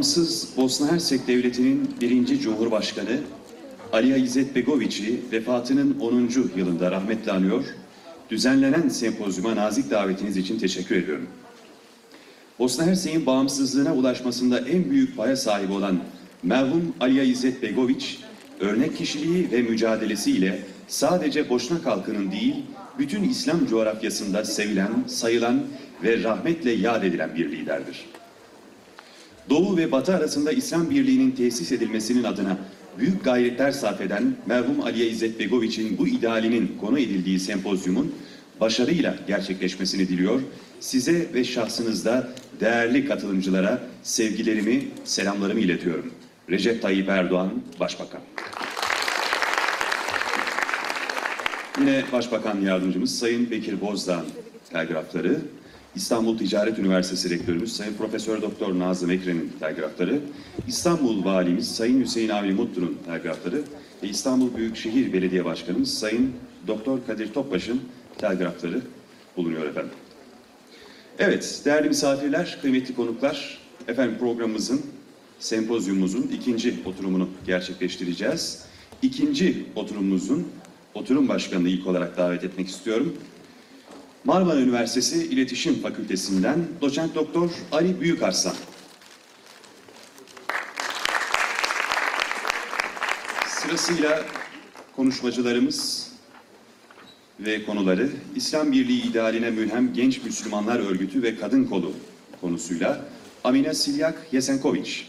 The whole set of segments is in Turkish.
Bağımsız Bosna Hersek Devleti'nin birinci Cumhurbaşkanı Aliya İzzet Begoviç'i vefatının 10. yılında rahmetle anıyor. Düzenlenen sempozyuma nazik davetiniz için teşekkür ediyorum. Bosna Hersek'in bağımsızlığına ulaşmasında en büyük paya sahip olan merhum Aliya İzzet Begoviç, örnek kişiliği ve mücadelesiyle sadece Boşnak halkının değil, bütün İslam coğrafyasında sevilen, sayılan ve rahmetle yad edilen bir liderdir. Doğu ve Batı arasında İslam Birliği'nin tesis edilmesinin adına büyük gayretler sarf eden merhum Aliye İzzet Begoviç'in bu idealinin konu edildiği sempozyumun başarıyla gerçekleşmesini diliyor. Size ve şahsınızda değerli katılımcılara sevgilerimi, selamlarımı iletiyorum. Recep Tayyip Erdoğan, Başbakan. Yine Başbakan Yardımcımız Sayın Bekir Bozdağ'ın telgrafları, İstanbul Ticaret Üniversitesi Rektörümüz Sayın Profesör Doktor Nazım Ekrem'in telgrafları, İstanbul Valimiz Sayın Hüseyin Avni Mutlu'nun telgrafları ve İstanbul Büyükşehir Belediye Başkanımız Sayın Doktor Kadir Topbaş'ın telgrafları bulunuyor efendim. Evet, değerli misafirler, kıymetli konuklar, efendim programımızın, sempozyumumuzun ikinci oturumunu gerçekleştireceğiz. İkinci oturumumuzun oturum başkanını ilk olarak davet etmek istiyorum. Marmara Üniversitesi İletişim Fakültesinden doçent doktor Ali Büyükarslan. Sırasıyla konuşmacılarımız ve konuları İslam Birliği idealine mülhem Genç Müslümanlar Örgütü ve Kadın Kolu konusuyla Amine Silyak Yesenkoviç.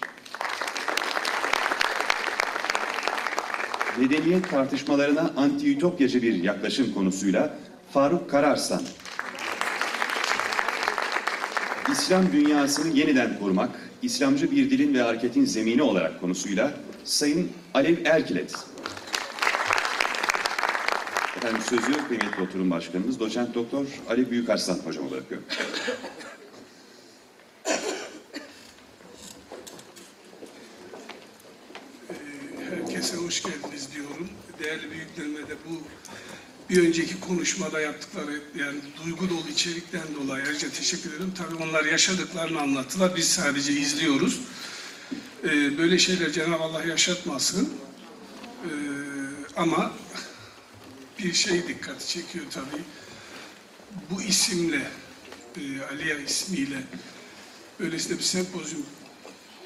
Medeniyet tartışmalarına anti-ütopyacı bir yaklaşım konusuyla Faruk Kararslan. İslam dünyasını yeniden kurmak, İslamcı bir dilin ve hareketin zemini olarak konusuyla Sayın Alev Erkilet. Efendim sözü kıymetli oturum başkanımız doçent doktor Ali Büyükarslan hocama bırakıyorum. Herkese hoş geldiniz diyorum. Değerli büyüklerime de bu bir önceki konuşmada yaptıkları yani duygu dolu içerikten dolayı ayrıca teşekkür ederim. Tabii onlar yaşadıklarını anlattılar. Biz sadece izliyoruz. Ee, böyle şeyler Cenab-ı Allah yaşatmasın. Ee, ama bir şey dikkati çekiyor tabii. Bu isimle, e, Aliya ismiyle böylesine bir sempozyum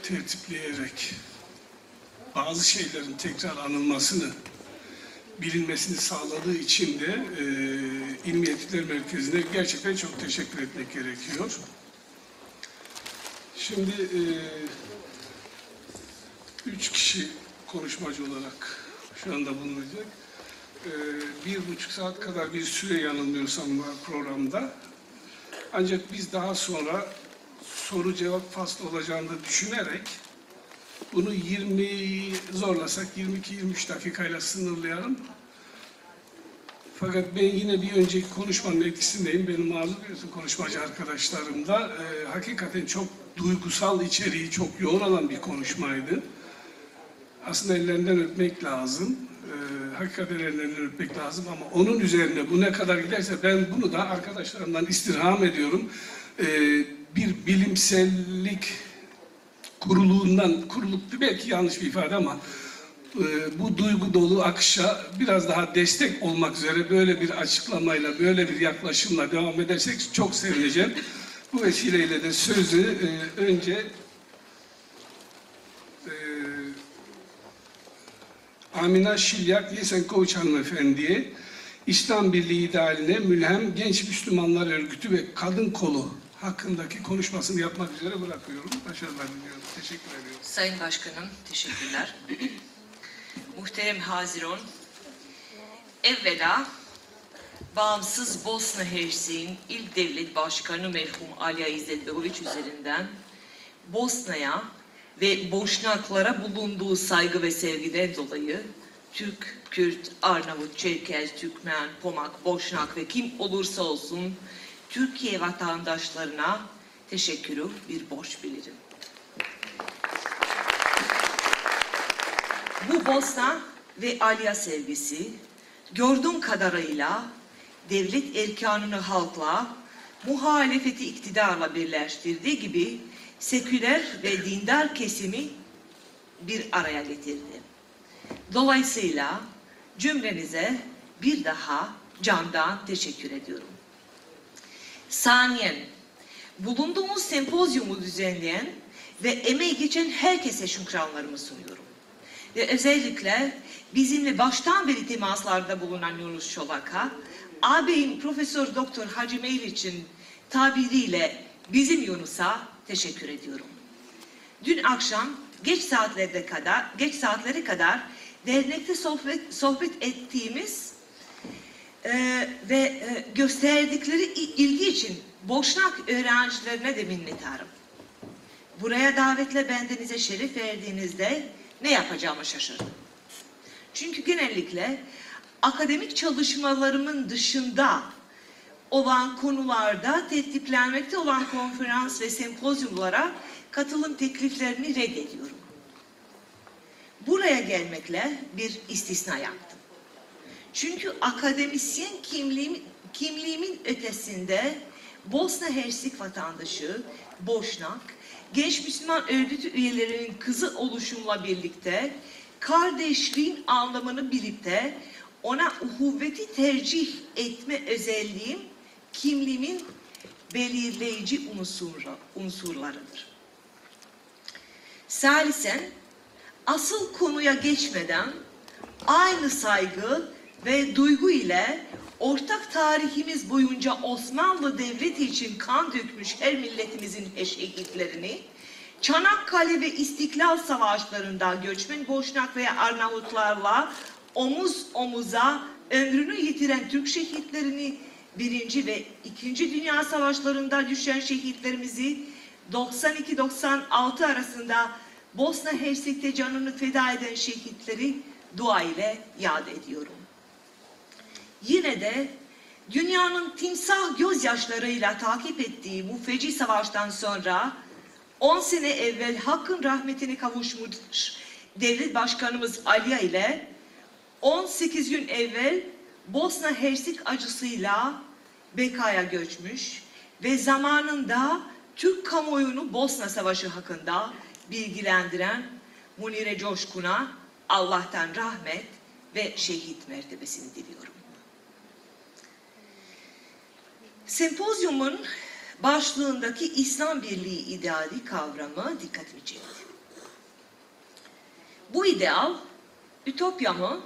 tertipleyerek bazı şeylerin tekrar anılmasını bilinmesini sağladığı için de e, İlmi Etikler Merkezi'ne gerçekten çok teşekkür etmek gerekiyor. Şimdi e, üç kişi konuşmacı olarak şu anda bulunacak. E, bir buçuk saat kadar bir süre yanılmıyorsam var programda. Ancak biz daha sonra soru cevap faslı olacağını düşünerek bunu 20 zorlasak 22-23 dakikayla sınırlayalım. Fakat ben yine bir önceki konuşmanın etkisindeyim. Benim görüyorsun konuşmacı arkadaşlarım da. Ee, hakikaten çok duygusal içeriği çok yoğun olan bir konuşmaydı. Aslında ellerinden öpmek lazım. Ee, hakikaten ellerinden öpmek lazım ama onun üzerine bu ne kadar giderse ben bunu da arkadaşlarımdan istirham ediyorum. Ee, bir bilimsellik kuruluğundan, kuruluk belki yanlış bir ifade ama e, bu duygu dolu akışa biraz daha destek olmak üzere böyle bir açıklamayla, böyle bir yaklaşımla devam edersek çok sevineceğim. Bu vesileyle de sözü e, önce e, Amina Şilyak Yesenkoviç hanımefendiye İslam Birliği idealine mülhem Genç Müslümanlar Örgütü ve Kadın Kolu hakkındaki konuşmasını yapmak üzere bırakıyorum. Başarılar diliyorum. Teşekkür ediyorum. Sayın Başkanım, teşekkürler. Muhterem Haziron, evvela bağımsız Bosna Hersek'in ilk devlet başkanı merhum Aliya İzzet Begoviç üzerinden Bosna'ya ve Boşnaklara bulunduğu saygı ve sevgiden dolayı Türk, Kürt, Arnavut, Çerkez, Türkmen, Pomak, Boşnak ve kim olursa olsun Türkiye vatandaşlarına teşekkürü bir borç bilirim. Bu Bosna ve Alya sevgisi gördüğüm kadarıyla devlet erkanını halkla, muhalefeti iktidarla birleştirdiği gibi seküler ve dindar kesimi bir araya getirdi. Dolayısıyla cümlenize bir daha candan teşekkür ediyorum. Saniyen, bulunduğumuz sempozyumu düzenleyen ve emeği geçen herkese şükranlarımı sunuyorum. Ve özellikle bizimle baştan beri temaslarda bulunan Yunus Çolak'a, ağabeyim Profesör Doktor Hacı Meyliç'in tabiriyle bizim Yunus'a teşekkür ediyorum. Dün akşam geç saatlerde kadar, geç saatlere kadar dernekte sohbet, sohbet ettiğimiz e, ve e, gösterdikleri ilgi için Boşnak öğrencilerine de minnettarım. Buraya davetle bendenize şeref verdiğinizde ne yapacağımı şaşırdım. Çünkü genellikle akademik çalışmalarımın dışında olan konularda tertiplenmekte olan konferans ve sempozyumlara katılım tekliflerini reddediyorum. Buraya gelmekle bir istisna yaptım. Çünkü akademisyen kimliğim, kimliğimin ötesinde Bosna Hersek vatandaşı, Boşnak, Genç Müslüman Örgütü üyelerinin kızı oluşumla birlikte kardeşliğin anlamını bilip de ona uhuvveti tercih etme özelliğim kimliğimin belirleyici unsuru, unsurlarıdır. Salisen, asıl konuya geçmeden aynı saygı ve duygu ile ortak tarihimiz boyunca Osmanlı Devleti için kan dökmüş her milletimizin şehitlerini, Çanakkale ve İstiklal Savaşlarında göçmen Boşnak ve Arnavutlarla omuz omuza ömrünü yitiren Türk şehitlerini, Birinci ve İkinci Dünya Savaşlarında düşen şehitlerimizi 92-96 arasında Bosna Hersek'te canını feda eden şehitleri dua ile yad ediyorum. Yine de dünyanın timsah gözyaşlarıyla takip ettiği bu feci savaştan sonra 10 sene evvel Hakk'ın rahmetine kavuşmuş devlet başkanımız Aliya ile 18 gün evvel Bosna Hersek acısıyla Beka'ya göçmüş ve zamanında Türk kamuoyunu Bosna Savaşı hakkında bilgilendiren Munire Coşkun'a Allah'tan rahmet ve şehit mertebesini diliyorum. Sempozyumun başlığındaki İslam Birliği ideali kavramı dikkatimi çekti. Bu ideal ütopya mı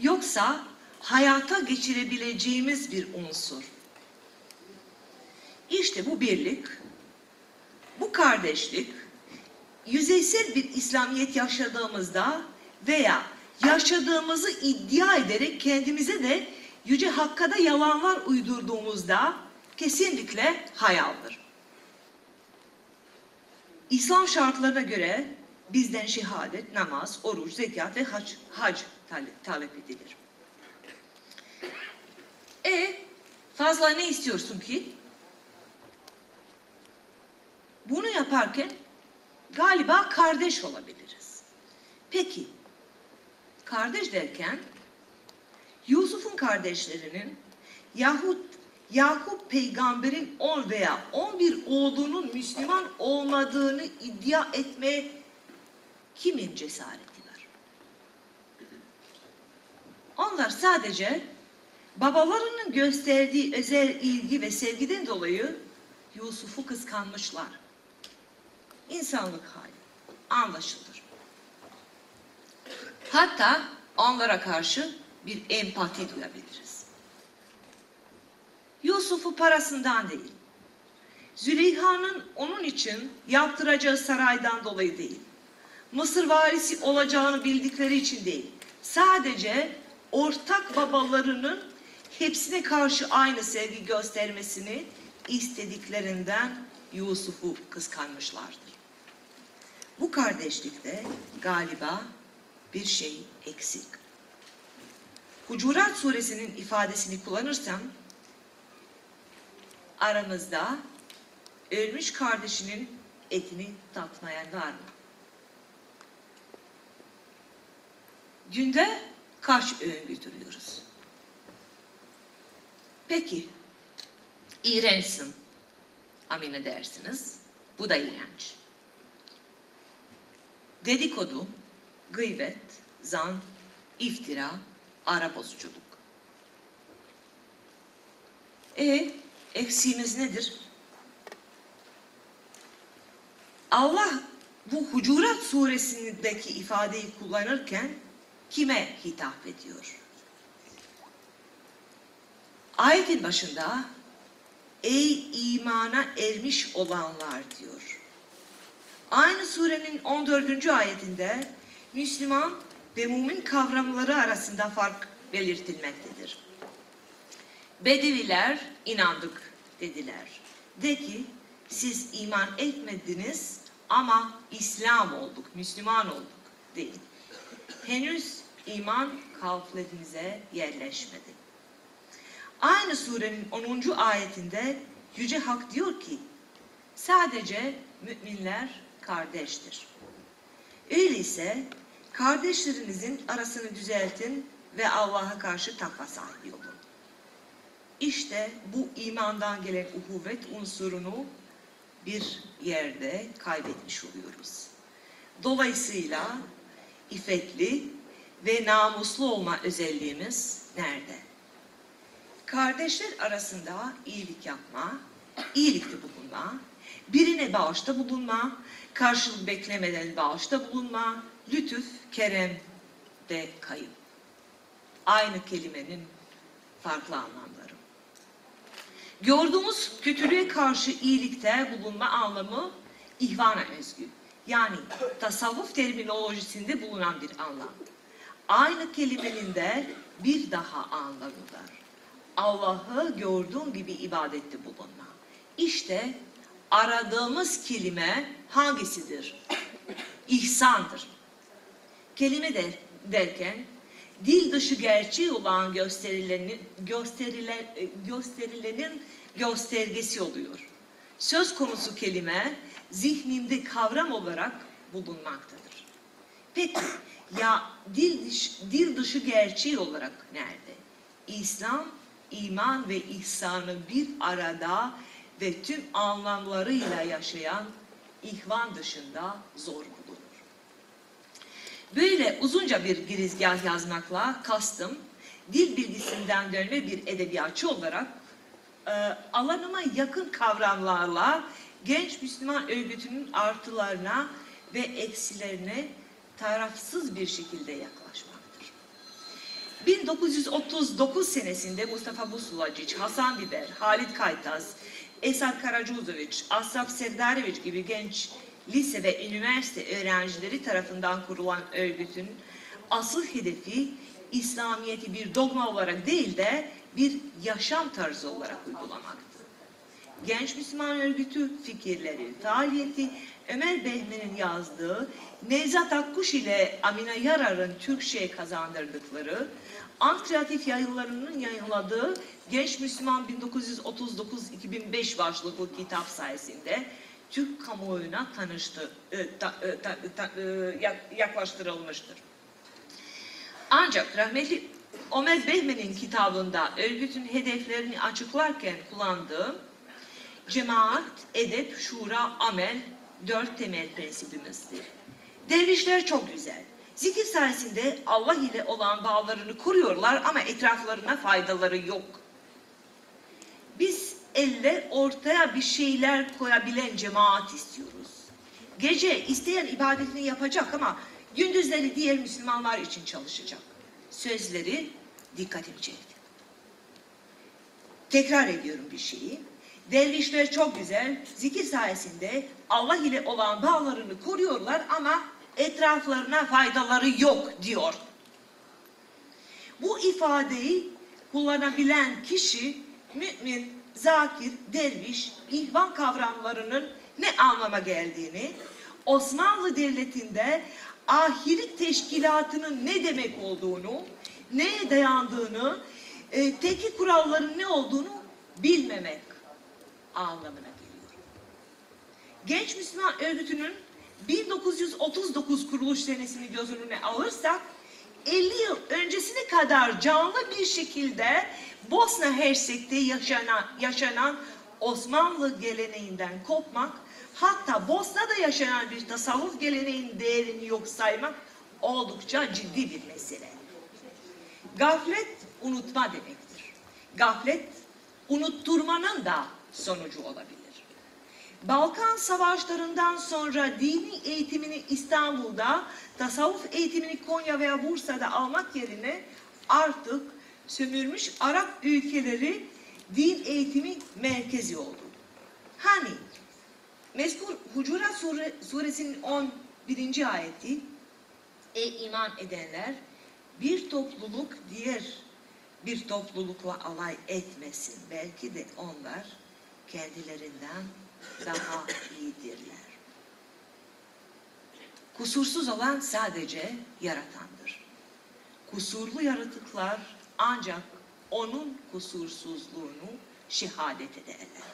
yoksa hayata geçirebileceğimiz bir unsur? İşte bu birlik, bu kardeşlik, yüzeysel bir İslamiyet yaşadığımızda veya yaşadığımızı iddia ederek kendimize de yüce hakkada yalanlar uydurduğumuzda kesinlikle hayaldir. İslam şartlarına göre bizden şehadet, namaz, oruç, zekat ve hac, hac talep, edilir. E fazla ne istiyorsun ki? Bunu yaparken galiba kardeş olabiliriz. Peki, kardeş derken Yusuf'un kardeşlerinin yahut Yakup peygamberin 10 veya 11 oğlunun Müslüman olmadığını iddia etmeye kimin cesareti var? Onlar sadece babalarının gösterdiği özel ilgi ve sevgiden dolayı Yusuf'u kıskanmışlar. İnsanlık hali anlaşılır. Hatta onlara karşı bir empati duyabiliriz. Yusuf'u parasından değil, Züleyha'nın onun için yaptıracağı saraydan dolayı değil, Mısır valisi olacağını bildikleri için değil, sadece ortak babalarının hepsine karşı aynı sevgi göstermesini istediklerinden Yusuf'u kıskanmışlardır. Bu kardeşlikte galiba bir şey eksik. Hucurat suresinin ifadesini kullanırsam aramızda ölmüş kardeşinin etini tatmayan var mı? Günde kaç öğün götürüyoruz? Peki, iğrençsin. Amin edersiniz. Bu da iğrenç. dedikodu, gıybet, zan, iftira, ara bozuculuk. E eksiğimiz nedir? Allah bu Hucurat suresindeki ifadeyi kullanırken kime hitap ediyor? Ayetin başında ey imana ermiş olanlar diyor. Aynı surenin 14. ayetinde Müslüman ve mümin kavramları arasında fark belirtilmektedir. Bedeviler inandık dediler. De ki siz iman etmediniz ama İslam olduk, Müslüman olduk deyin. Henüz iman kalplerinize yerleşmedi. Aynı surenin 10. ayetinde Yüce Hak diyor ki sadece müminler kardeştir. Öyleyse kardeşlerinizin arasını düzeltin ve Allah'a karşı takva sahibi olun. İşte bu imandan gelen uhuvvet unsurunu bir yerde kaybetmiş oluyoruz. Dolayısıyla iffetli ve namuslu olma özelliğimiz nerede? Kardeşler arasında iyilik yapma, iyilikte bulunma, birine bağışta bulunma, karşılık beklemeden bağışta bulunma, lütuf, kerem ve kayıp. Aynı kelimenin farklı anlamları. Gördüğümüz kötülüğe karşı iyilikte bulunma anlamı ihvana özgü. Yani tasavvuf terminolojisinde bulunan bir anlam. Aynı kelimenin de bir daha anlamı var. Allah'ı gördüğün gibi ibadette bulunma. İşte aradığımız kelime hangisidir? İhsandır. Kelime de, derken dil dışı gerçeği olan gösterilenin, gösterilen, e, gösterilenin göstergesi oluyor. Söz konusu kelime zihninde kavram olarak bulunmaktadır. Peki ya dil dışı, dil dışı gerçeği olarak nerede? İslam, iman ve ihsanı bir arada ve tüm anlamlarıyla yaşayan ihvan dışında zor. Böyle uzunca bir girizgah yazmakla kastım, dil bilgisinden dönme bir edebiyatçı olarak e, alanıma yakın kavramlarla genç Müslüman örgütünün artılarına ve eksilerine tarafsız bir şekilde yaklaşmaktır. 1939 senesinde Mustafa Busulacıç, Hasan Biber, Halit Kaytaz, Esat Karacuzoviç, Asaf Sevdareviç gibi genç lise ve üniversite öğrencileri tarafından kurulan örgütün asıl hedefi İslamiyet'i bir dogma olarak değil de bir yaşam tarzı olarak uygulamaktı. Genç Müslüman Örgütü fikirleri, faaliyeti Ömer Behmen'in yazdığı Nevzat Akkuş ile Amine Yarar'ın Türkçe'ye kazandırdıkları Ant Kreatif yayınlarının yayınladığı Genç Müslüman 1939-2005 başlıklı kitap sayesinde Türk kamuoyuna tanıştı, e, e, e, yak- yaklaştırılmıştır. Ancak rahmetli Ömer Behmen'in kitabında örgütün hedeflerini açıklarken kullandığı cemaat, edep, şura, amel dört temel prensibimizdir. Dervişler çok güzel. Zikir sayesinde Allah ile olan bağlarını kuruyorlar ama etraflarına faydaları yok. Biz elle ortaya bir şeyler koyabilen cemaat istiyoruz. Gece isteyen ibadetini yapacak ama gündüzleri diğer Müslümanlar için çalışacak. Sözleri dikkatimi çekti. Tekrar ediyorum bir şeyi. Dervişler çok güzel, zikir sayesinde Allah ile olan bağlarını koruyorlar ama etraflarına faydaları yok diyor. Bu ifadeyi kullanabilen kişi mümin, zakir, derviş, ihvan kavramlarının ne anlama geldiğini, Osmanlı Devleti'nde ahiret teşkilatının ne demek olduğunu, neye dayandığını, e, teki kuralların ne olduğunu bilmemek anlamına geliyor. Genç Müslüman Örgütü'nün 1939 kuruluş senesini göz önüne alırsak 50 yıl öncesine kadar canlı bir şekilde Bosna Hersek'te yaşanan, yaşanan Osmanlı geleneğinden kopmak, hatta Bosna'da yaşanan bir tasavvuf geleneğin değerini yok saymak oldukça ciddi bir mesele. Gaflet unutma demektir. Gaflet unutturmanın da sonucu olabilir. Balkan savaşlarından sonra dini eğitimini İstanbul'da, tasavvuf eğitimini Konya veya Bursa'da almak yerine artık sömürmüş Arap ülkeleri din eğitimi merkezi oldu. Hani mezkur Hucurat Sure, suresinin 11. ayeti Ey iman edenler bir topluluk diğer bir toplulukla alay etmesin. Belki de onlar kendilerinden daha iyidirler. Kusursuz olan sadece yaratandır. Kusurlu yaratıklar ancak onun kusursuzluğunu şehadet ederler.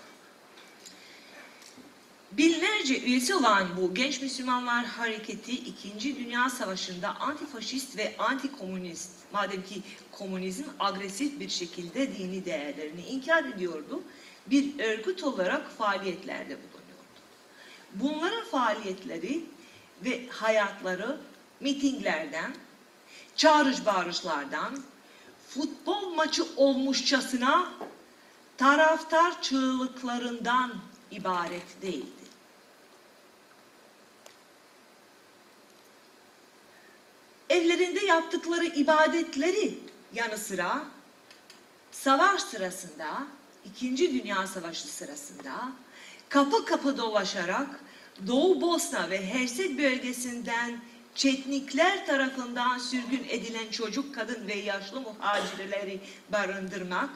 Binlerce üyesi olan bu Genç Müslümanlar Hareketi 2. Dünya Savaşı'nda antifaşist ve antikomünist, madem ki komünizm agresif bir şekilde dini değerlerini inkar ediyordu, bir örgüt olarak faaliyetlerde bulunuyordu. Bunların faaliyetleri ve hayatları mitinglerden, çağrış bağrışlardan, futbol maçı olmuşçasına taraftar çığlıklarından ibaret değildi. Evlerinde yaptıkları ibadetleri yanı sıra savaş sırasında, İkinci Dünya Savaşı sırasında kapı kapı dolaşarak Doğu Bosna ve Hersek bölgesinden Çetnikler tarafından sürgün edilen çocuk, kadın ve yaşlı muhacirleri barındırmak,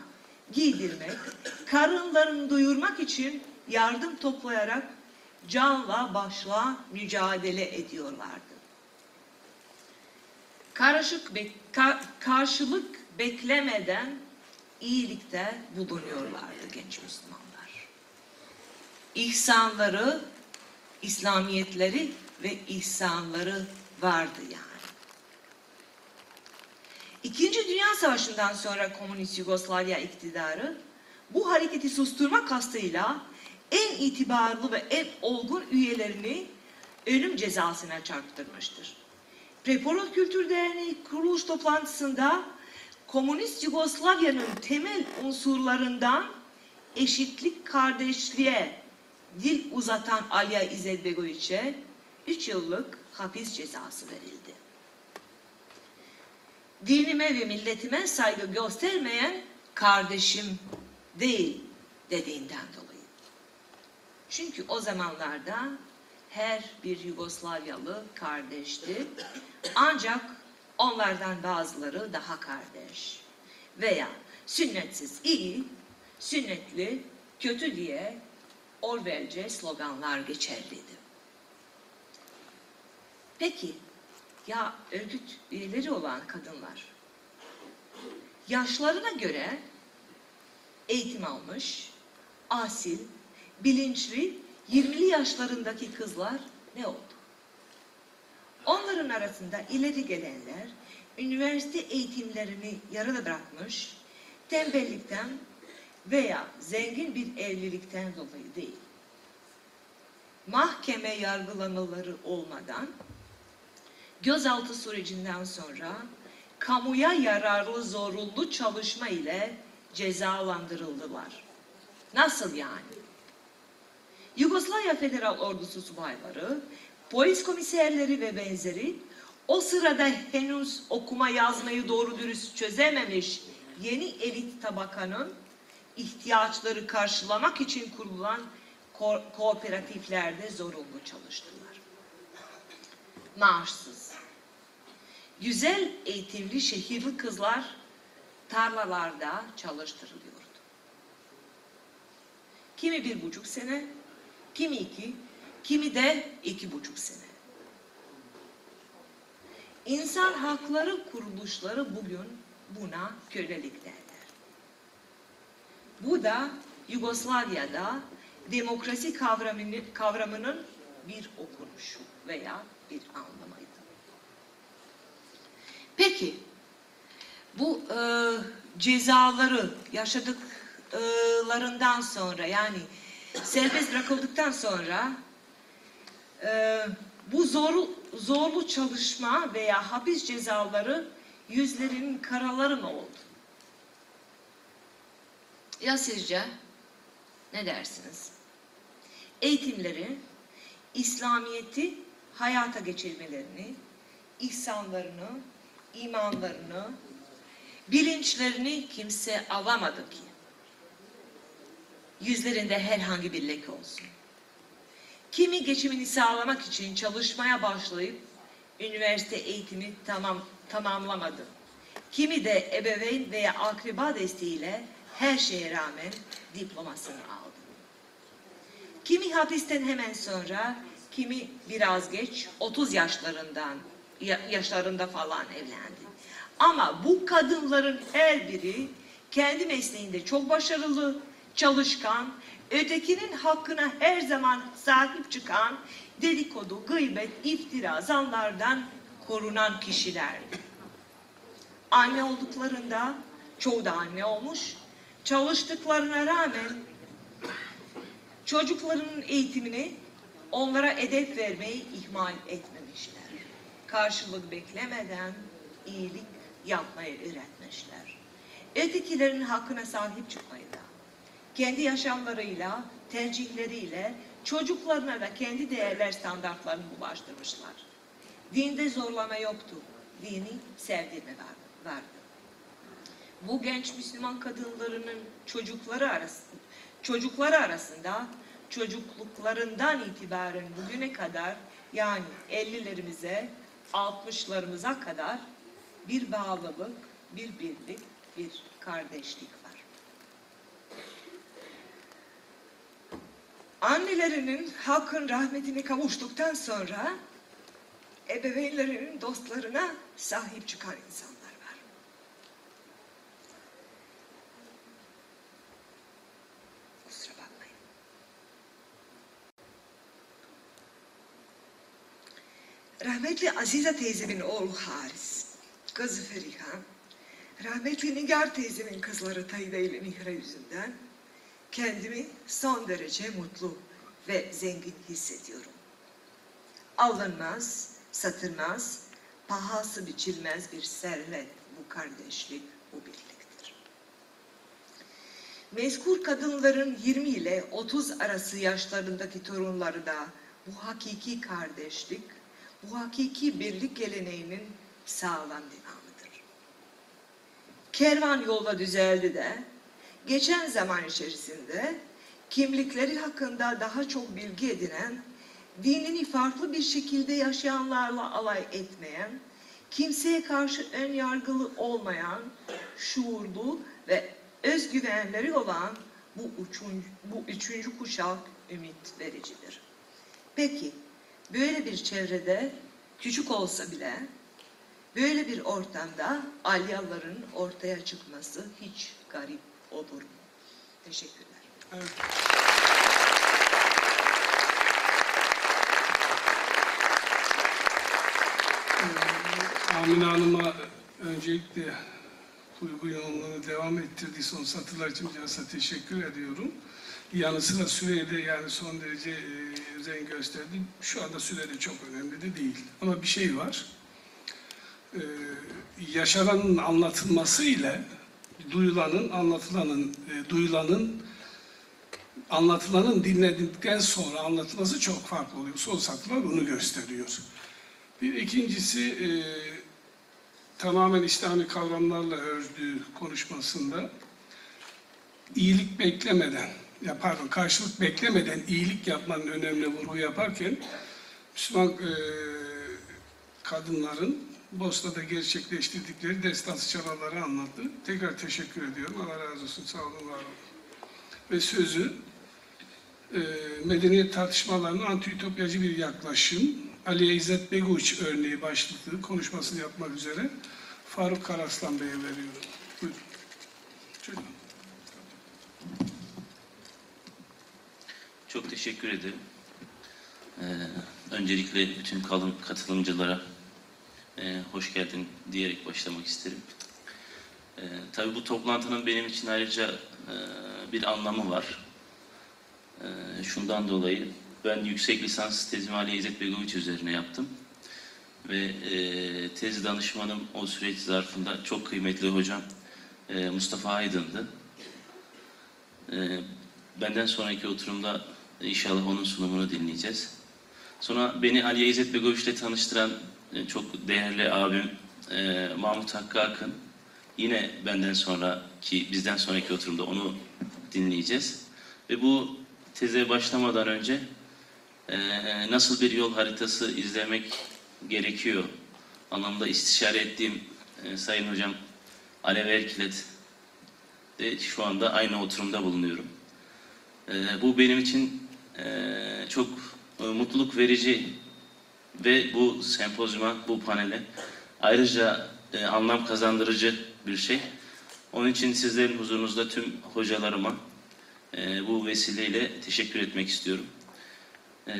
giydirmek, karınlarını duyurmak için yardım toplayarak canla başla mücadele ediyorlardı. Karışık be- ka- karşılık beklemeden iyilikte bulunuyorlardı genç Müslümanlar. İhsanları, İslamiyetleri ve ihsanları vardı yani. İkinci Dünya Savaşı'ndan sonra Komünist Yugoslavya iktidarı bu hareketi susturma kastıyla en itibarlı ve en olgun üyelerini ölüm cezasına çarptırmıştır. Prepolot Kültür Derneği kuruluş toplantısında Komünist Yugoslavya'nın temel unsurlarından eşitlik kardeşliğe dil uzatan Alya İzetbegoviç'e 3 yıllık hapis cezası verildi. Dinime ve milletime saygı göstermeyen kardeşim değil dediğinden dolayı. Çünkü o zamanlarda her bir Yugoslavyalı kardeşti. Ancak onlardan bazıları daha kardeş. Veya sünnetsiz iyi, sünnetli kötü diye Orwellce sloganlar geçerliydi. Peki ya örgüt üyeleri olan kadınlar yaşlarına göre eğitim almış, asil, bilinçli 20'li yaşlarındaki kızlar ne oldu? Onların arasında ileri gelenler üniversite eğitimlerini yarıda bırakmış, tembellikten veya zengin bir evlilikten dolayı değil. Mahkeme yargılamaları olmadan gözaltı sürecinden sonra kamuya yararlı zorunlu çalışma ile cezalandırıldılar. Nasıl yani? Yugoslavya Federal Ordusu subayları, polis komiserleri ve benzeri o sırada henüz okuma yazmayı doğru dürüst çözememiş yeni elit tabakanın ihtiyaçları karşılamak için kurulan ko- kooperatiflerde zorunlu çalıştılar. Maaşsız. Güzel eğitimli şehirli kızlar tarlalarda çalıştırılıyordu. Kimi bir buçuk sene, kimi iki, kimi de iki buçuk sene. İnsan hakları kuruluşları bugün buna kölelik derler. Bu da Yugoslavya'da demokrasi kavramını, kavramının bir okunuşu veya bir anlamıydı. Peki bu e, cezaları yaşadıkları cezalarından sonra yani serbest bırakıldıktan sonra e, bu zorlu, zorlu çalışma veya hapis cezaları yüzlerinin karaları mı oldu? Ya sizce? Ne dersiniz? Eğitimleri, İslamiyet'i hayata geçirmelerini, ihsanlarını, imanlarını, bilinçlerini kimse alamadı ki. Yüzlerinde herhangi bir leke olsun. Kimi geçimini sağlamak için çalışmaya başlayıp üniversite eğitimi tamam tamamlamadı. Kimi de ebeveyn veya akraba desteğiyle her şeye rağmen diplomasını aldı. Kimi hapisten hemen sonra, kimi biraz geç 30 yaşlarından ya- yaşlarında falan evlendi. Ama bu kadınların her biri kendi mesleğinde çok başarılı, çalışkan, ötekinin hakkına her zaman sahip çıkan, dedikodu, gıybet, iftira, zanlardan korunan kişilerdi. Anne olduklarında, çoğu da anne olmuş, çalıştıklarına rağmen çocuklarının eğitimini onlara edep vermeyi ihmal etmemişler. Karşılık beklemeden iyilik yapmayı öğretmişler. Ötekilerin hakkına sahip çıkmayı. Kendi yaşamlarıyla, tercihleriyle çocuklarına da kendi değerler standartlarını ulaştırmışlar. Dinde zorlama yoktu. Dini sevdirme var- vardı. Bu genç Müslüman kadınlarının çocukları arasında, çocukları arasında çocukluklarından itibaren bugüne kadar yani 50'lerimize, 60'larımıza kadar bir bağlılık, bir birlik, bir kardeşlik var. Annelerinin hakkın rahmetine kavuştuktan sonra ebeveynlerinin dostlarına sahip çıkan insanlar var. Kusura bakmayın. Rahmetli Azize teyzemin oğlu Haris, kızı Feriha, rahmetli Nigar teyzemin kızları Tayyide ile Mihra yüzünden kendimi son derece mutlu ve zengin hissediyorum. Alınmaz, satılmaz, pahası biçilmez bir servet bu kardeşlik, bu birliktir. Mezkur kadınların 20 ile 30 arası yaşlarındaki torunları da bu hakiki kardeşlik, bu hakiki birlik geleneğinin sağlam devamıdır. Kervan yolda düzeldi de geçen zaman içerisinde kimlikleri hakkında daha çok bilgi edinen, dinini farklı bir şekilde yaşayanlarla alay etmeyen, kimseye karşı ön yargılı olmayan, şuurlu ve özgüvenleri olan bu, üçün, bu üçüncü kuşak ümit vericidir. Peki, böyle bir çevrede küçük olsa bile böyle bir ortamda alyaların ortaya çıkması hiç garip olur mu? Teşekkürler. Evet. Ee, Amine Hanım'a öncelikle duygu yoğunluğunu devam ettirdiği son satırlar için bilhassa teşekkür ediyorum. Yanı sıra sürede yani son derece e, özen gösterdi. Şu anda sürede çok önemli de değil. Ama bir şey var. Ee, yaşananın anlatılması ile duyulanın, anlatılanın, e, duyulanın anlatılanın dinledikten sonra anlatılması çok farklı oluyor. Son satırlar bunu gösteriyor. Bir ikincisi e, tamamen İslami kavramlarla ördüğü konuşmasında iyilik beklemeden, ya pardon karşılık beklemeden iyilik yapmanın önemli vurgu yaparken Müslüman e, kadınların Bosna'da gerçekleştirdikleri destansı çabaları anlattı. Tekrar teşekkür ediyorum. Allah razı olsun. Sağ olun, var olun. Ve sözü e, medeniyet tartışmalarının anti-ütopyacı bir yaklaşım, Aliye İzzet Beguç örneği başlıklı konuşmasını yapmak üzere Faruk Karaslan Bey'e veriyorum. Buyurun. Çok teşekkür ederim. Ee, öncelikle bütün kalın katılımcılara e, hoş geldin diyerek başlamak isterim. Ee, tabii bu toplantının benim için ayrıca e, bir anlamı var. Ee, şundan dolayı ben yüksek lisans tezimi Ali İzzet Begoviç üzerine yaptım. Ve e, tez danışmanım o süreç zarfında çok kıymetli hocam e, Mustafa Aydın'dı. E, benden sonraki oturumda inşallah onun sunumunu dinleyeceğiz. Sonra beni Ali İzzet Begoviç'le tanıştıran e, çok değerli abim e, Mahmut Hakkı Akın. Yine benden sonraki, bizden sonraki oturumda onu dinleyeceğiz. Ve bu teze başlamadan önce e, nasıl bir yol haritası izlemek gerekiyor anlamda istişare ettiğim e, Sayın Hocam Alev Erkilet de şu anda aynı oturumda bulunuyorum. E, bu benim için e, çok e, mutluluk verici ve bu sempozyuma, bu panele ayrıca e, anlam kazandırıcı bir şey. Onun için sizlerin huzurunuzda tüm hocalarıma e, bu vesileyle teşekkür etmek istiyorum. E,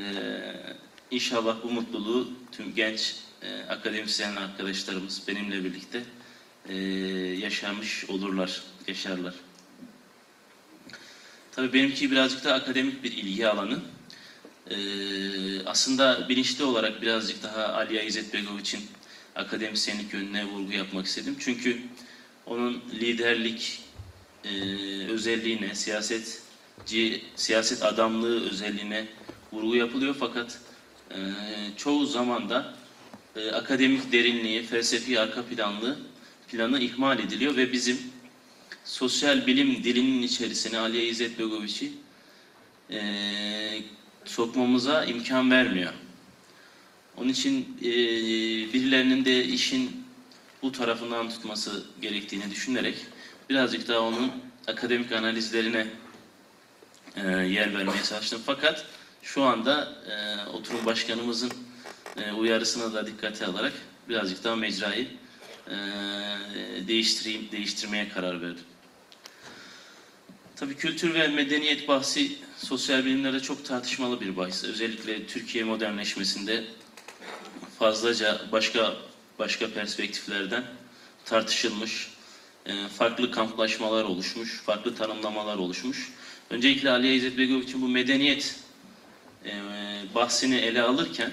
inşallah bu mutluluğu tüm genç e, akademisyen arkadaşlarımız benimle birlikte e, yaşamış olurlar, yaşarlar. Tabii benimki birazcık da akademik bir ilgi alanı. Ee, aslında bilinçli olarak birazcık daha Aliya İzzet Begoviç'in akademisyenlik yönüne vurgu yapmak istedim. Çünkü onun liderlik e, özelliğine, siyasetci, siyaset adamlığı özelliğine vurgu yapılıyor fakat e, çoğu zaman da e, akademik derinliği, felsefi arka planlı planı ihmal ediliyor ve bizim sosyal bilim dilinin içerisine Aliye İzzet Begoviç'i e, sokmamıza imkan vermiyor. Onun için e, birilerinin de işin bu tarafından tutması gerektiğini düşünerek birazcık daha onun akademik analizlerine e, yer vermeye çalıştım. Fakat şu anda e, oturum başkanımızın e, uyarısına da dikkate alarak birazcık daha mecrayı e, değiştireyim, değiştirmeye karar verdim. Tabii kültür ve medeniyet bahsi sosyal bilimlerde çok tartışmalı bir bahis. Özellikle Türkiye modernleşmesinde fazlaca başka başka perspektiflerden tartışılmış, e, farklı kamplaşmalar oluşmuş, farklı tanımlamalar oluşmuş. Öncelikle Ali İzzet Begoviç'in bu medeniyet e, bahsini ele alırken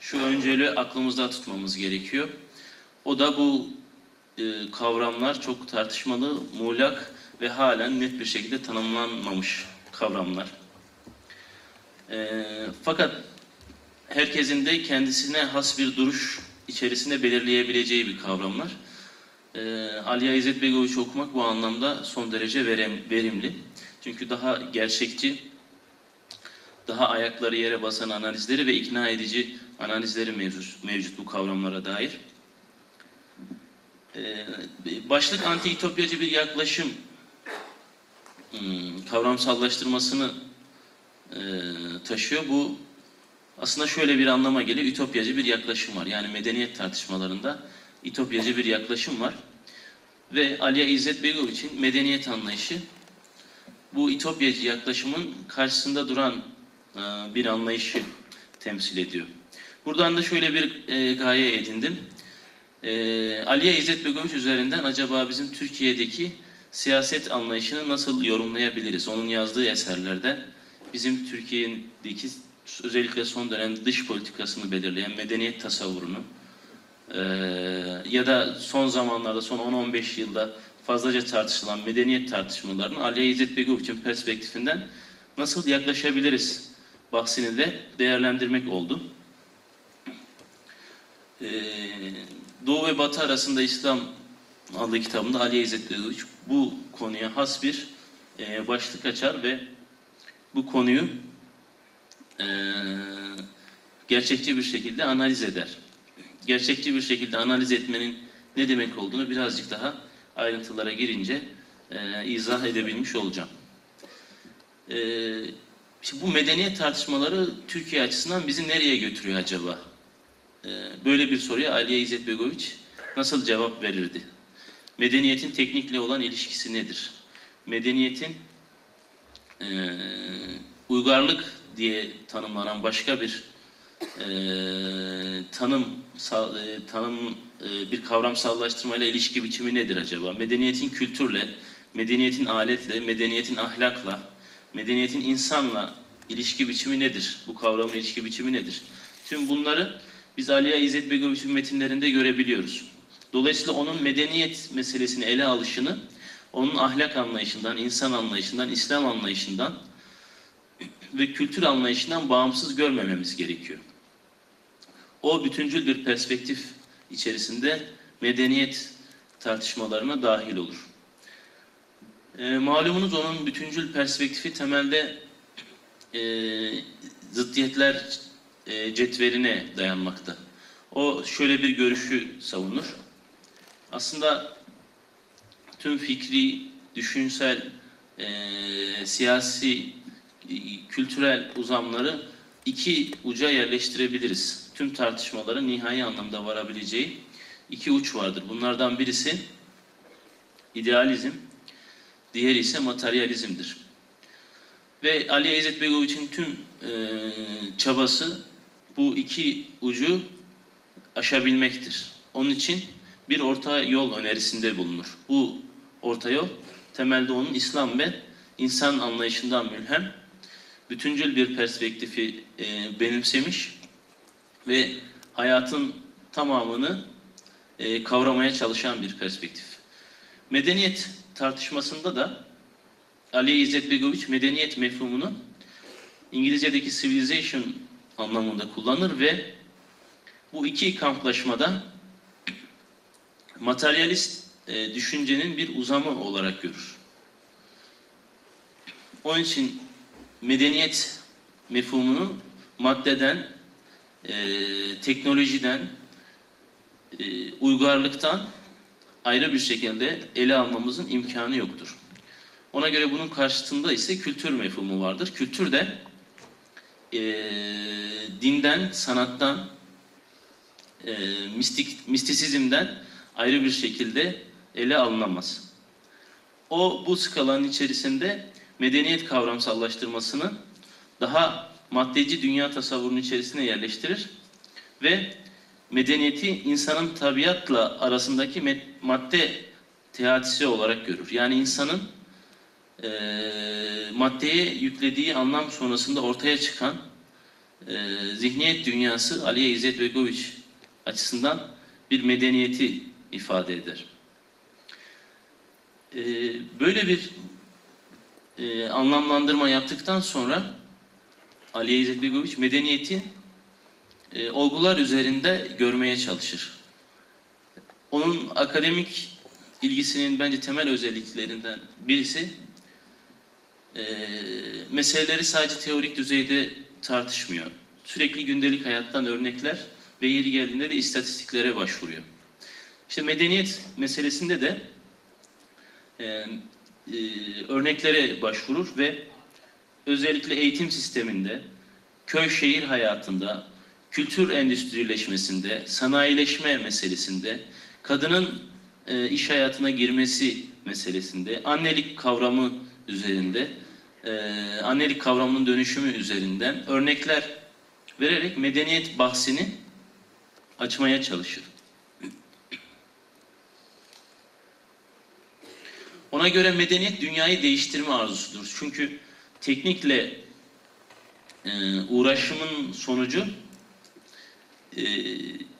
şu önceliği aklımızda tutmamız gerekiyor. O da bu e, kavramlar çok tartışmalı, muğlak ve halen net bir şekilde tanımlanmamış kavramlar. E, fakat herkesin de kendisine has bir duruş içerisinde belirleyebileceği bir kavramlar. E, Aliya İzzet Begoviç okumak bu anlamda son derece verem, verimli. Çünkü daha gerçekçi, daha ayakları yere basan analizleri ve ikna edici analizleri mevcut, mevcut bu kavramlara dair. Ee, başlık anti-ütopyacı bir yaklaşım kavramsallaştırmasını e, taşıyor. Bu aslında şöyle bir anlama geliyor. Ütopyacı bir yaklaşım var. Yani medeniyet tartışmalarında ütopyacı bir yaklaşım var. Ve Aliya İzzet Begoviç'in medeniyet anlayışı bu ütopyacı yaklaşımın karşısında duran e, bir anlayışı temsil ediyor. Buradan da şöyle bir e, gaye edindim. Aliye İzzet Begoviç üzerinden acaba bizim Türkiye'deki siyaset anlayışını nasıl yorumlayabiliriz? Onun yazdığı eserlerden bizim Türkiye'deki özellikle son dönem dış politikasını belirleyen medeniyet tasavvurunu e, ya da son zamanlarda son 10-15 yılda fazlaca tartışılan medeniyet tartışmalarını Aliye İzzet Begoviç'in perspektifinden nasıl yaklaşabiliriz bahsini de değerlendirmek oldu. Ee, Doğu ve Batı arasında İslam adlı kitabında Ali İzzet Begoviç bu konuya has bir e, başlık açar ve bu konuyu e, gerçekçi bir şekilde analiz eder. Gerçekçi bir şekilde analiz etmenin ne demek olduğunu birazcık daha ayrıntılara girince e, izah edebilmiş olacağım. E, şimdi bu medeniyet tartışmaları Türkiye açısından bizi nereye götürüyor acaba? E, böyle bir soruya Aliye İzzet Begoviç nasıl cevap verirdi? Medeniyetin teknikle olan ilişkisi nedir? Medeniyetin e, uygarlık diye tanımlanan başka bir e, tanım sa- e, tanım e, bir kavramsallaştırmayla ilişki biçimi nedir acaba? Medeniyetin kültürle, medeniyetin aletle, medeniyetin ahlakla, medeniyetin insanla ilişki biçimi nedir? Bu kavramın ilişki biçimi nedir? Tüm bunları biz Aliya İzzet Begoviç'in metinlerinde görebiliyoruz. Dolayısıyla onun medeniyet meselesini ele alışını, onun ahlak anlayışından, insan anlayışından, İslam anlayışından ve kültür anlayışından bağımsız görmememiz gerekiyor. O bütüncül bir perspektif içerisinde medeniyet tartışmalarına dahil olur. E, malumunuz onun bütüncül perspektifi temelde e, zıddiyetler e, cetveline dayanmakta. O şöyle bir görüşü savunur. Aslında tüm fikri, düşünsel, e, siyasi, e, kültürel uzamları iki uca yerleştirebiliriz. Tüm tartışmaların nihai anlamda varabileceği iki uç vardır. Bunlardan birisi idealizm, diğeri ise materyalizmdir. Ve Ali İzzet Begoviç'in tüm e, çabası bu iki ucu aşabilmektir. Onun için bir orta yol önerisinde bulunur. Bu orta yol temelde onun İslam ve insan anlayışından mülhem, bütüncül bir perspektifi e, benimsemiş ve hayatın tamamını e, kavramaya çalışan bir perspektif. Medeniyet tartışmasında da Ali İzzet Begoviç medeniyet mefhumunu İngilizce'deki civilization anlamında kullanır ve bu iki kamplaşmada materyalist e, düşüncenin bir uzamı olarak görür. Onun için medeniyet mefhumunu maddeden, e, teknolojiden, e, uygarlıktan ayrı bir şekilde ele almamızın imkanı yoktur. Ona göre bunun karşısında ise kültür mefhumu vardır. Kültür de e, dinden, sanattan, e, mistik, mistisizmden ayrı bir şekilde ele alınamaz. O bu skalanın içerisinde medeniyet kavramsallaştırmasını daha maddeci dünya tasavvurunun içerisine yerleştirir ve medeniyeti insanın tabiatla arasındaki madde teatisi olarak görür. Yani insanın e, maddeye yüklediği anlam sonrasında ortaya çıkan e, zihniyet dünyası Aliye İzzet Begoviç açısından bir medeniyeti ifade eder. E, böyle bir e, anlamlandırma yaptıktan sonra Aliye İzzet Begoviç medeniyeti e, olgular üzerinde görmeye çalışır. Onun akademik ilgisinin bence temel özelliklerinden birisi e, meseleleri sadece teorik düzeyde tartışmıyor. Sürekli gündelik hayattan örnekler ve yeri geldiğinde de istatistiklere başvuruyor. İşte medeniyet meselesinde de e, e, örneklere başvurur ve özellikle eğitim sisteminde, köy şehir hayatında, kültür endüstrileşmesinde, sanayileşme meselesinde, kadının e, iş hayatına girmesi meselesinde, annelik kavramı üzerinde, e, annelik kavramının dönüşümü üzerinden örnekler vererek medeniyet bahsini açmaya çalışır. Ona göre medeniyet dünyayı değiştirme arzusudur. Çünkü teknikle e, uğraşımın sonucu e,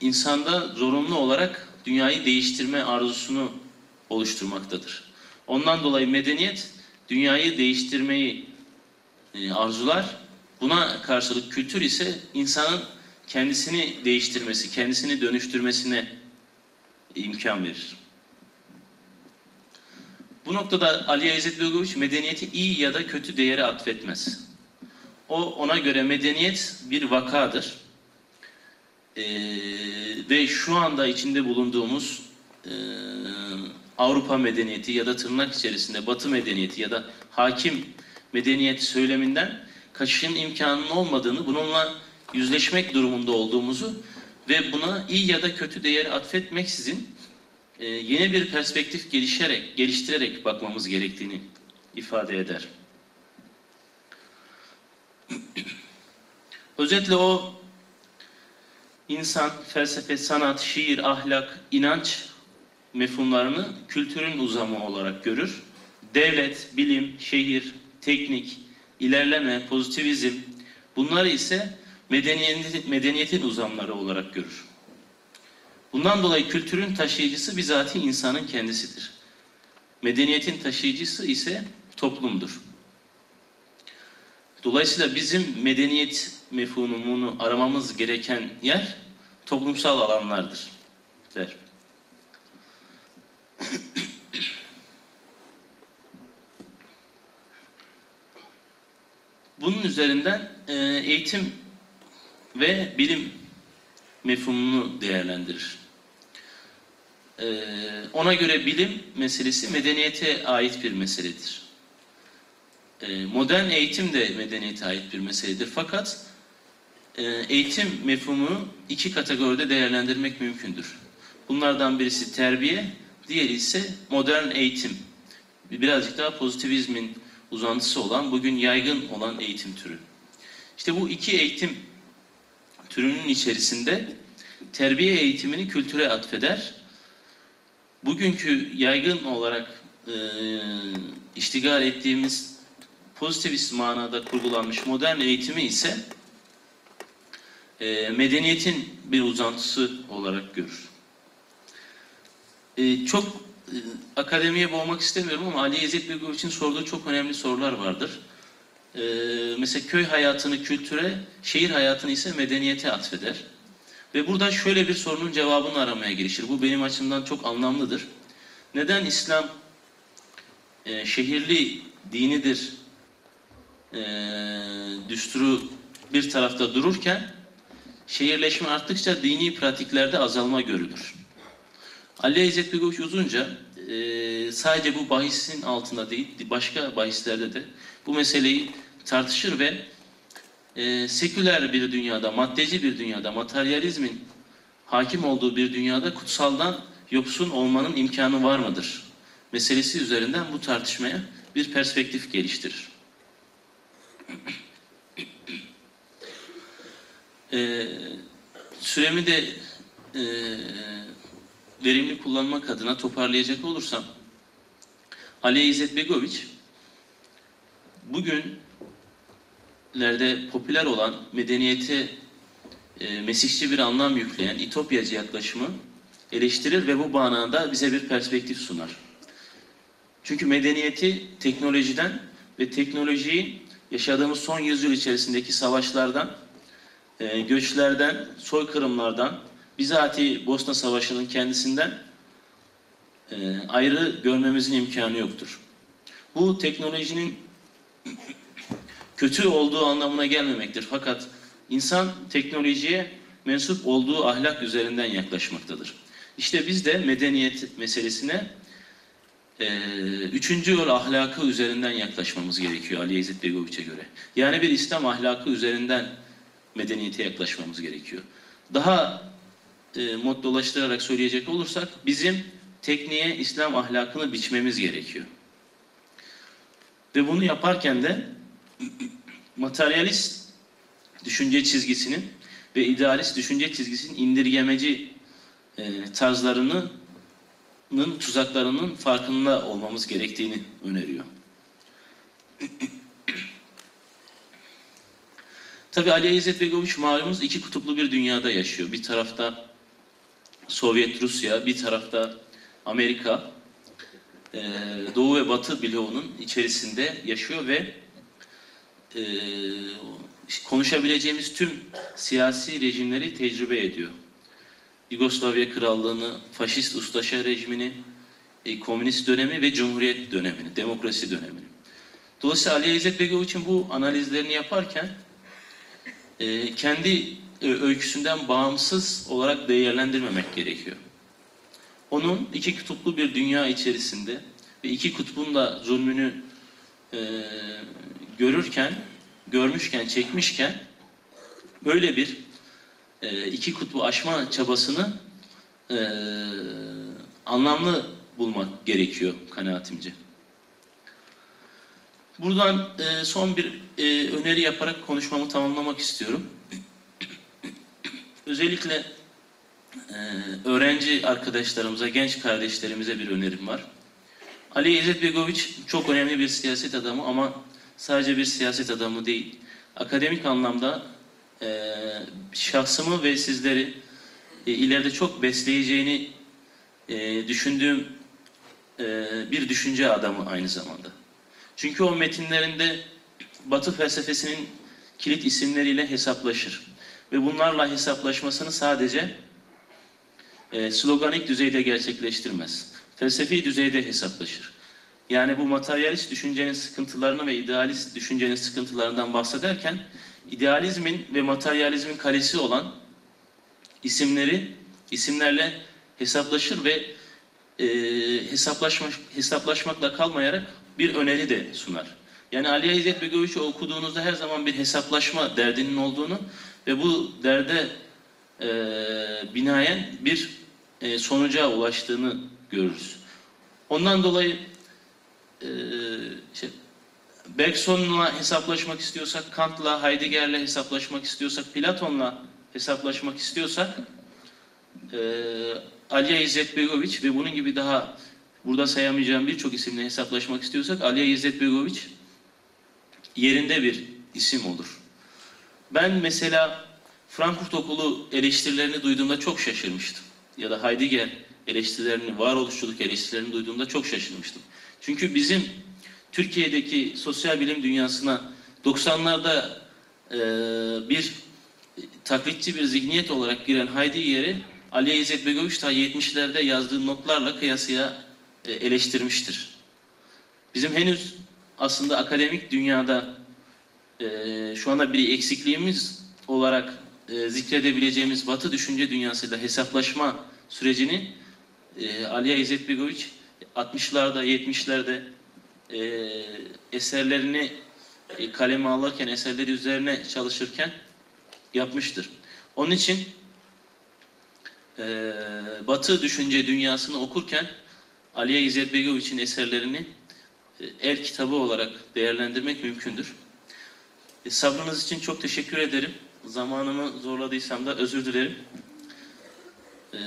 insanda zorunlu olarak dünyayı değiştirme arzusunu oluşturmaktadır. Ondan dolayı medeniyet dünyayı değiştirmeyi e, arzular. Buna karşılık kültür ise insanın kendisini değiştirmesi, kendisini dönüştürmesine imkan verir. Bu noktada Ali İzzet Begoviç medeniyeti iyi ya da kötü değere atfetmez. O ona göre medeniyet bir vakadır. Ee, ve şu anda içinde bulunduğumuz e, Avrupa medeniyeti ya da tırnak içerisinde Batı medeniyeti ya da hakim medeniyet söyleminden kaçışın imkanının olmadığını, bununla yüzleşmek durumunda olduğumuzu ve buna iyi ya da kötü değeri atfetmeksizin e, yeni bir perspektif gelişerek, geliştirerek bakmamız gerektiğini ifade eder. Özetle o insan, felsefe, sanat, şiir, ahlak, inanç mefhumlarını kültürün uzamı olarak görür. devlet, bilim, şehir, teknik, ilerleme, pozitivizm bunları ise medeniyetin, medeniyetin uzamları olarak görür. Bundan dolayı kültürün taşıyıcısı bizatihi insanın kendisidir. Medeniyetin taşıyıcısı ise toplumdur. Dolayısıyla bizim medeniyet mefhumunu aramamız gereken yer toplumsal alanlardır. Der. Bunun üzerinden e, eğitim ve bilim mefhumunu değerlendirir. E, ona göre bilim meselesi medeniyete ait bir meseledir. E, modern eğitim de medeniyete ait bir meseledir. Fakat e, eğitim mefhumunu iki kategoride değerlendirmek mümkündür. Bunlardan birisi terbiye, diğeri ise modern eğitim. Birazcık daha pozitivizmin uzantısı olan, bugün yaygın olan eğitim türü. İşte bu iki eğitim türünün içerisinde terbiye eğitimini kültüre atfeder. Bugünkü yaygın olarak e, iştigal ettiğimiz pozitivist manada kurgulanmış modern eğitimi ise e, medeniyetin bir uzantısı olarak görür. E, çok e, akademiye boğmak istemiyorum ama Ali İzzet Begoviç'in sorduğu çok önemli sorular vardır. E, mesela köy hayatını kültüre, şehir hayatını ise medeniyete atfeder. Ve burada şöyle bir sorunun cevabını aramaya girişir. Bu benim açımdan çok anlamlıdır. Neden İslam e, şehirli dinidir e, düsturu bir tarafta dururken şehirleşme arttıkça dini pratiklerde azalma görülür. Ali İzzet Begoviç uzunca e, sadece bu bahisin altında değil başka bahislerde de bu meseleyi tartışır ve e, seküler bir dünyada, maddeci bir dünyada, materyalizmin hakim olduğu bir dünyada kutsaldan yoksun olmanın imkanı var mıdır? Meselesi üzerinden bu tartışmaya bir perspektif geliştirir. E, süremi de e, verimli kullanmak adına toparlayacak olursam Ali İzzet Begoviç bugünlerde popüler olan medeniyete e, mesihçi bir anlam yükleyen İtopyacı yaklaşımı eleştirir ve bu manada bize bir perspektif sunar. Çünkü medeniyeti teknolojiden ve teknolojiyi yaşadığımız son yüzyıl içerisindeki savaşlardan, e, göçlerden, soykırımlardan, bizatihi Bosna Savaşı'nın kendisinden e, ayrı görmemizin imkanı yoktur. Bu teknolojinin kötü olduğu anlamına gelmemektir. Fakat insan teknolojiye mensup olduğu ahlak üzerinden yaklaşmaktadır. İşte biz de medeniyet meselesine e, üçüncü yol ahlakı üzerinden yaklaşmamız gerekiyor Ali İzzet Begoviç'e göre. Yani bir İslam ahlakı üzerinden medeniyete yaklaşmamız gerekiyor. Daha e, moddolaştırarak söyleyecek olursak bizim tekniğe İslam ahlakını biçmemiz gerekiyor. Ve bunu yaparken de materyalist düşünce çizgisinin ve idealist düşünce çizgisinin indirgemeci e, tarzlarının tuzaklarının farkında olmamız gerektiğini öneriyor. Tabi Ali İzzet Begoviç malumuz iki kutuplu bir dünyada yaşıyor. Bir tarafta Sovyet Rusya, bir tarafta Amerika, e, Doğu ve Batı bloğunun içerisinde yaşıyor ve e, konuşabileceğimiz tüm siyasi rejimleri tecrübe ediyor. Yugoslavya Krallığı'nı, faşist ustaşa rejimini, e, komünist dönemi ve cumhuriyet dönemini, demokrasi dönemini. Dolayısıyla Ali İzzet Begoviç'in bu analizlerini yaparken e, kendi e, öyküsünden bağımsız olarak değerlendirmemek gerekiyor. Onun iki kutuplu bir dünya içerisinde ve iki kutbun da zulmünü e, görürken, görmüşken, çekmişken böyle bir e, iki kutbu aşma çabasını e, anlamlı bulmak gerekiyor kanaatimce. Buradan e, son bir e, öneri yaparak konuşmamı tamamlamak istiyorum. Özellikle e, öğrenci arkadaşlarımıza, genç kardeşlerimize bir önerim var. Ali İzzet Begoviç çok önemli bir siyaset adamı ama sadece bir siyaset adamı değil. Akademik anlamda e, şahsımı ve sizleri e, ileride çok besleyeceğini e, düşündüğüm e, bir düşünce adamı aynı zamanda. Çünkü o metinlerinde Batı felsefesinin kilit isimleriyle hesaplaşır. Ve bunlarla hesaplaşmasını sadece e, sloganik düzeyde gerçekleştirmez. Felsefi düzeyde hesaplaşır. Yani bu materyalist düşüncenin sıkıntılarını ve idealist düşüncenin sıkıntılarından bahsederken idealizmin ve materyalizmin kalesi olan isimleri isimlerle hesaplaşır ve e, hesaplaşma, hesaplaşmakla kalmayarak bir öneri de sunar. Yani Ali İzzet Begoviç'i okuduğunuzda her zaman bir hesaplaşma derdinin olduğunu ve bu derde e, binaen bir e, sonuca ulaştığını görürüz. Ondan dolayı e, işte, Bergson'la hesaplaşmak istiyorsak, Kant'la, Heidegger'le hesaplaşmak istiyorsak, Platon'la hesaplaşmak istiyorsak e, Aliye İzzet Begoviç ve bunun gibi daha burada sayamayacağım birçok isimle hesaplaşmak istiyorsak Aliye İzzet Begoviç yerinde bir isim olur. Ben mesela Frankfurt Okulu eleştirilerini duyduğumda çok şaşırmıştım. Ya da Heidegger eleştirilerini, varoluşçuluk eleştirilerini duyduğumda çok şaşırmıştım. Çünkü bizim Türkiye'deki sosyal bilim dünyasına 90'larda e, bir taklitçi bir zihniyet olarak giren Heidegger'i Ali İzzet Begoviç ta 70'lerde yazdığı notlarla kıyasıya e, eleştirmiştir. Bizim henüz aslında akademik dünyada e, şu anda bir eksikliğimiz olarak e, zikredebileceğimiz Batı düşünce dünyasıyla hesaplaşma sürecini e, Aliye İzzet Begoviç 60'larda 70'lerde e, eserlerini e, kaleme alırken, eserleri üzerine çalışırken yapmıştır. Onun için e, Batı düşünce dünyasını okurken Aliye İzzet Begoviç'in eserlerini e, el kitabı olarak değerlendirmek mümkündür. E, sabrınız için çok teşekkür ederim. Zamanımı zorladıysam da özür dilerim. E,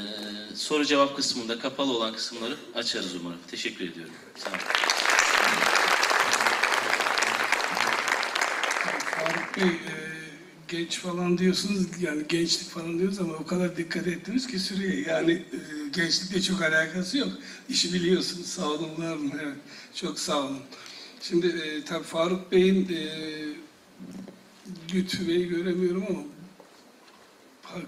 soru cevap kısmında kapalı olan kısımları açarız umarım. Teşekkür ediyorum. Sağ olun. Faruk Bey, e, genç falan diyorsunuz, yani gençlik falan diyoruz ama o kadar dikkat ettiniz ki süreye. Yani e, gençlikle çok alakası yok. İşi biliyorsunuz, sağ olun, var mı? Evet, çok sağ olun. Şimdi e, tabii Faruk Bey'in e, Lütfü Bey'i göremiyorum ama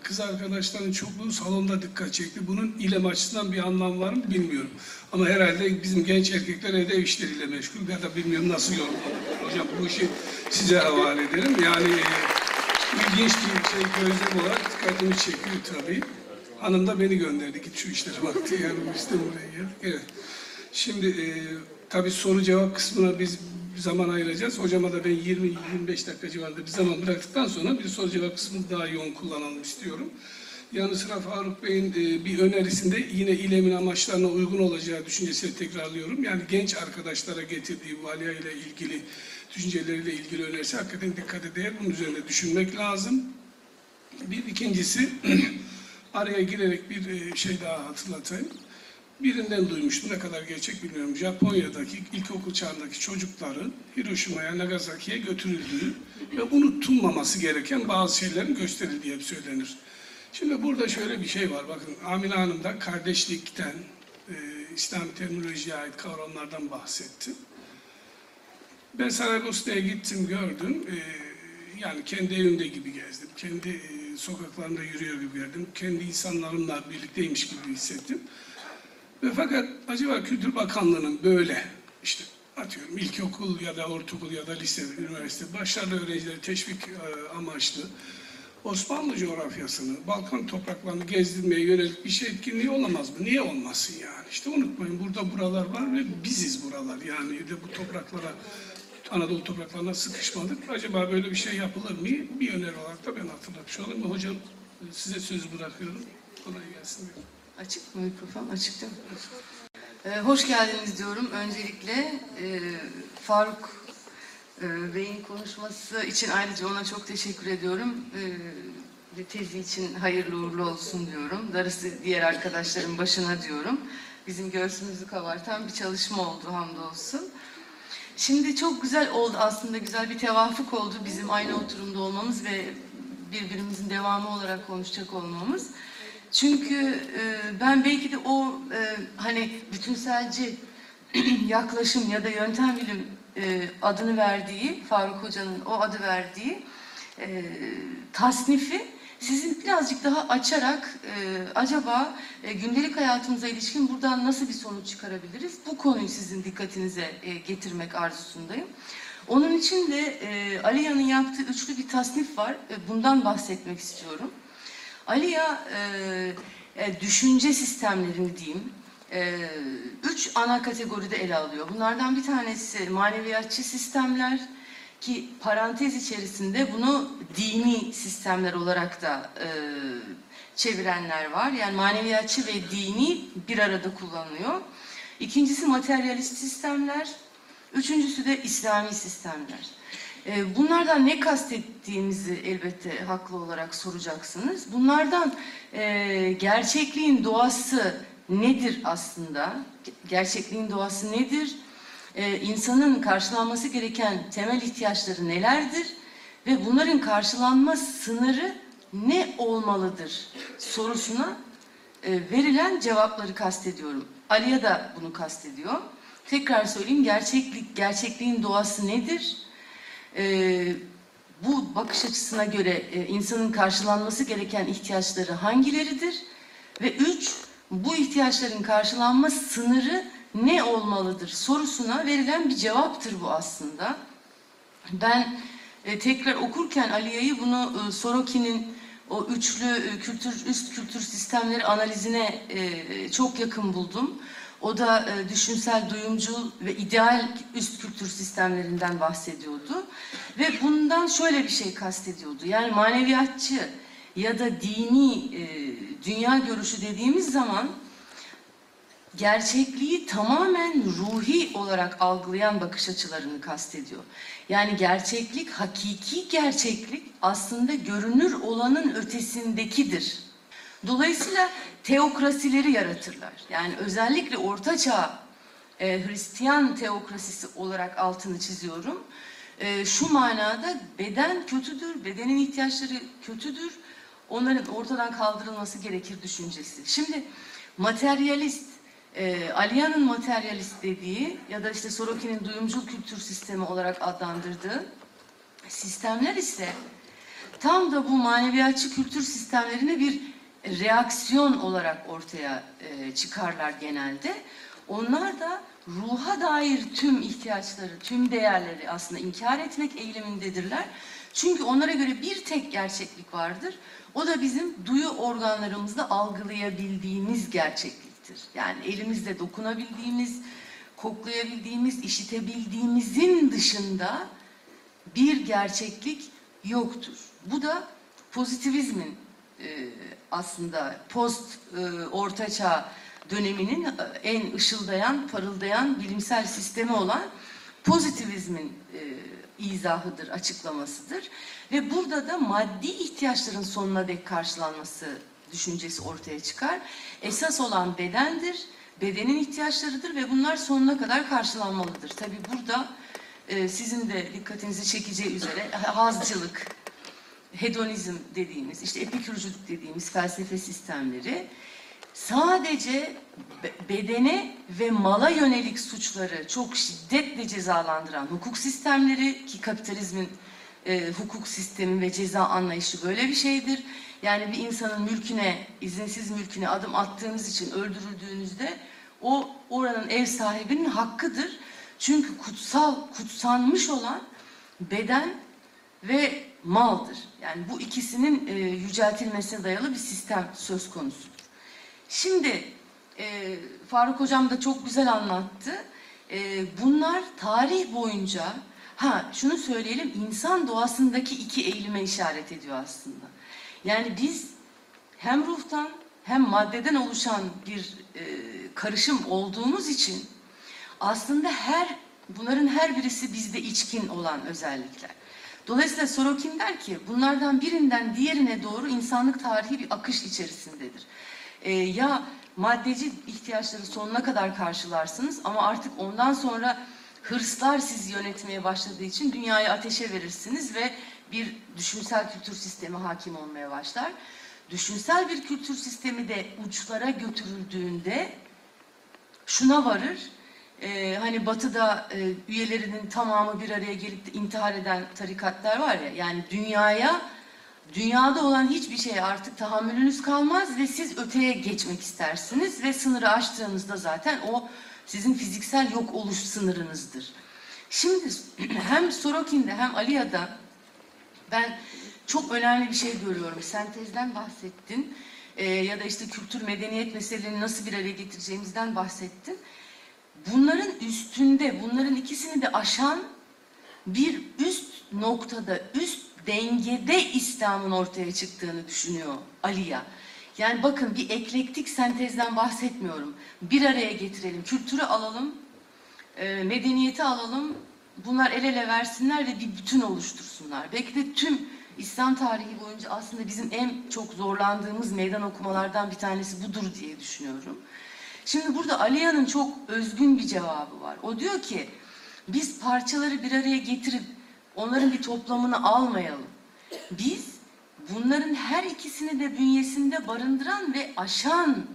kız arkadaşların çokluğu salonda dikkat çekti. Bunun ilem açısından bir anlam var mı bilmiyorum. Ama herhalde bizim genç erkekler evde ev işleriyle meşgul ya da bilmiyorum nasıl yorumlanır. Hocam bu işi size havale ederim. Yani e, ilginç bir şey gözlem olarak dikkatimi çekiyor tabii. Hanım da beni gönderdi. Git şu işlere bak diye. Yani biz buraya. Evet. Şimdi e, tabii soru cevap kısmına biz bir zaman ayıracağız. Hocama da ben 20-25 dakika civarında bir zaman bıraktıktan sonra bir soru cevap kısmını daha yoğun kullanalım istiyorum. Yanı sıra Faruk Bey'in e, bir önerisinde yine ilemin amaçlarına uygun olacağı düşüncesini tekrarlıyorum. Yani genç arkadaşlara getirdiği valiya ile ilgili düşünceleriyle ilgili önerisi hakikaten dikkate değer. Bunun üzerinde düşünmek lazım. Bir ikincisi araya girerek bir e, şey daha hatırlatayım. Birinden duymuştum, ne kadar gerçek bilmiyorum. Japonya'daki ilkokul çağındaki çocukların Hiroşima'ya, Nagasaki'ye götürüldüğü ve unutulmaması gereken bazı şeylerin gösterildiği hep söylenir. Şimdi burada şöyle bir şey var. Bakın Amine Hanım da kardeşlikten, e, İslam terminolojiye ait kavramlardan bahsetti. Ben Saraybosna'ya gittim, gördüm. E, yani kendi evimde gibi gezdim. Kendi e, sokaklarında yürüyor gibi gördüm. Kendi insanlarımla birlikteymiş gibi hissettim. Ve fakat acaba Kültür Bakanlığı'nın böyle işte atıyorum ilkokul ya da ortaokul ya da lise, üniversite başarılı öğrencileri teşvik e, amaçlı Osmanlı coğrafyasını, Balkan topraklarını gezdirmeye yönelik bir şey etkinliği olamaz mı? Niye olmasın yani? İşte unutmayın burada buralar var ve biziz buralar. Yani de bu topraklara, Anadolu topraklarına sıkışmadık. Acaba böyle bir şey yapılır mı? Bir öneri olarak da ben hatırlatmış olayım. Hocam size söz bırakıyorum. Kolay gelsin. diyorum. Açık mı mikrofon? Açık değil mi? Ee, hoş geldiniz diyorum. Öncelikle e, Faruk e, Bey'in konuşması için ayrıca ona çok teşekkür ediyorum. E, tezi için hayırlı uğurlu olsun diyorum. Darısı diğer arkadaşların başına diyorum. bizim göğsümüzü kabartan bir çalışma oldu hamdolsun. Şimdi çok güzel oldu aslında güzel bir tevafuk oldu bizim aynı oturumda olmamız ve birbirimizin devamı olarak konuşacak olmamız. Çünkü e, ben belki de o e, hani bütünselci yaklaşım ya da yöntem bilim e, adını verdiği, Faruk Hoca'nın o adı verdiği e, tasnifi sizin birazcık daha açarak e, acaba e, gündelik hayatımıza ilişkin buradan nasıl bir sonuç çıkarabiliriz? Bu konuyu sizin dikkatinize e, getirmek arzusundayım. Onun için de e, Aliya'nın yaptığı üçlü bir tasnif var. E, bundan bahsetmek istiyorum. Aliya e, e, düşünce sistemlerini diyeyim, e, üç ana kategoride ele alıyor. Bunlardan bir tanesi maneviyatçı sistemler ki parantez içerisinde bunu dini sistemler olarak da e, çevirenler var. Yani maneviyatçı ve dini bir arada kullanılıyor. İkincisi materyalist sistemler, üçüncüsü de İslami sistemler. E, Bunlardan ne kastettiğimizi elbette haklı olarak soracaksınız. Bunlardan e, gerçekliğin doğası nedir aslında? Gerçekliğin doğası nedir? E, insanın karşılanması gereken temel ihtiyaçları nelerdir? Ve bunların karşılanma sınırı ne olmalıdır sorusuna e, verilen cevapları kastediyorum. Aliye da bunu kastediyor. Tekrar söyleyeyim gerçeklik, gerçekliğin doğası nedir? Ee, bu bakış açısına göre e, insanın karşılanması gereken ihtiyaçları hangileridir? Ve üç, bu ihtiyaçların karşılanma sınırı ne olmalıdır sorusuna verilen bir cevaptır bu aslında. Ben e, tekrar okurken Aliya'yı bunu e, Sorokin'in o üçlü e, kültür üst kültür sistemleri analizine e, çok yakın buldum. O da e, düşünsel, duyumcul ve ideal üst kültür sistemlerinden bahsediyordu. Ve bundan şöyle bir şey kastediyordu. Yani maneviyatçı ya da dini e, dünya görüşü dediğimiz zaman gerçekliği tamamen ruhi olarak algılayan bakış açılarını kastediyor. Yani gerçeklik, hakiki gerçeklik aslında görünür olanın ötesindekidir. Dolayısıyla teokrasileri yaratırlar. Yani özellikle Orta Çağ e, Hristiyan teokrasisi olarak altını çiziyorum. E, şu manada beden kötüdür, bedenin ihtiyaçları kötüdür. Onların ortadan kaldırılması gerekir düşüncesi. Şimdi materyalist, e, Aliya'nın materyalist dediği ya da işte Sorokin'in duyumcul kültür sistemi olarak adlandırdığı sistemler ise tam da bu maneviyatçı kültür sistemlerine bir reaksiyon olarak ortaya e, çıkarlar genelde. Onlar da ruha dair tüm ihtiyaçları, tüm değerleri aslında inkar etmek eğilimindedirler. Çünkü onlara göre bir tek gerçeklik vardır. O da bizim duyu organlarımızda algılayabildiğimiz gerçekliktir. Yani elimizle dokunabildiğimiz, koklayabildiğimiz, işitebildiğimizin dışında bir gerçeklik yoktur. Bu da pozitivizmin e, aslında post e, ortaçağ döneminin e, en ışıldayan, parıldayan bilimsel sistemi olan pozitivizmin e, izahıdır, açıklamasıdır. Ve burada da maddi ihtiyaçların sonuna dek karşılanması düşüncesi ortaya çıkar. Esas olan bedendir, bedenin ihtiyaçlarıdır ve bunlar sonuna kadar karşılanmalıdır. Tabii burada sizin de dikkatinizi çekeceği üzere hazcılık, hedonizm dediğimiz, işte epikürcülük dediğimiz felsefe sistemleri sadece be- bedene ve mala yönelik suçları çok şiddetle cezalandıran hukuk sistemleri ki kapitalizmin e, hukuk sistemi ve ceza anlayışı böyle bir şeydir. Yani bir insanın mülküne, izinsiz mülküne adım attığınız için öldürüldüğünüzde o oranın ev sahibinin hakkıdır. Çünkü kutsal, kutsanmış olan beden ve maldır. Yani bu ikisinin e, yüceltilmesine dayalı bir sistem söz konusudur. Şimdi e, Faruk Hocam da çok güzel anlattı. E, bunlar tarih boyunca, ha şunu söyleyelim, insan doğasındaki iki eğilime işaret ediyor aslında. Yani biz hem ruhtan hem maddeden oluşan bir e, karışım olduğumuz için aslında her bunların her birisi bizde içkin olan özellikler. Dolayısıyla Sorokin der ki bunlardan birinden diğerine doğru insanlık tarihi bir akış içerisindedir. Ee, ya maddeci ihtiyaçları sonuna kadar karşılarsınız ama artık ondan sonra hırslar sizi yönetmeye başladığı için dünyayı ateşe verirsiniz ve bir düşünsel kültür sistemi hakim olmaya başlar. Düşünsel bir kültür sistemi de uçlara götürüldüğünde şuna varır. Ee, hani Batı'da e, üyelerinin tamamı bir araya gelip intihar eden tarikatlar var ya. Yani dünyaya, dünyada olan hiçbir şeye artık tahammülünüz kalmaz ve siz öteye geçmek istersiniz ve sınırı aştığınızda zaten o sizin fiziksel yok oluş sınırınızdır. Şimdi hem Sorokin'de hem Aliya'da ben çok önemli bir şey görüyorum. Sentezden bahsettin. Ee, ya da işte kültür, medeniyet meselelerini nasıl bir araya getireceğimizden bahsettin. Bunların üstünde, bunların ikisini de aşan bir üst noktada, üst dengede İslam'ın ortaya çıktığını düşünüyor Aliya. Yani bakın bir eklektik sentezden bahsetmiyorum. Bir araya getirelim, kültürü alalım, e, medeniyeti alalım, bunlar el ele versinler ve bir bütün oluştursunlar. Belki de tüm İslam tarihi boyunca aslında bizim en çok zorlandığımız meydan okumalardan bir tanesi budur diye düşünüyorum. Şimdi burada Aliya'nın çok özgün bir cevabı var. O diyor ki biz parçaları bir araya getirip onların bir toplamını almayalım. Biz bunların her ikisini de bünyesinde barındıran ve aşan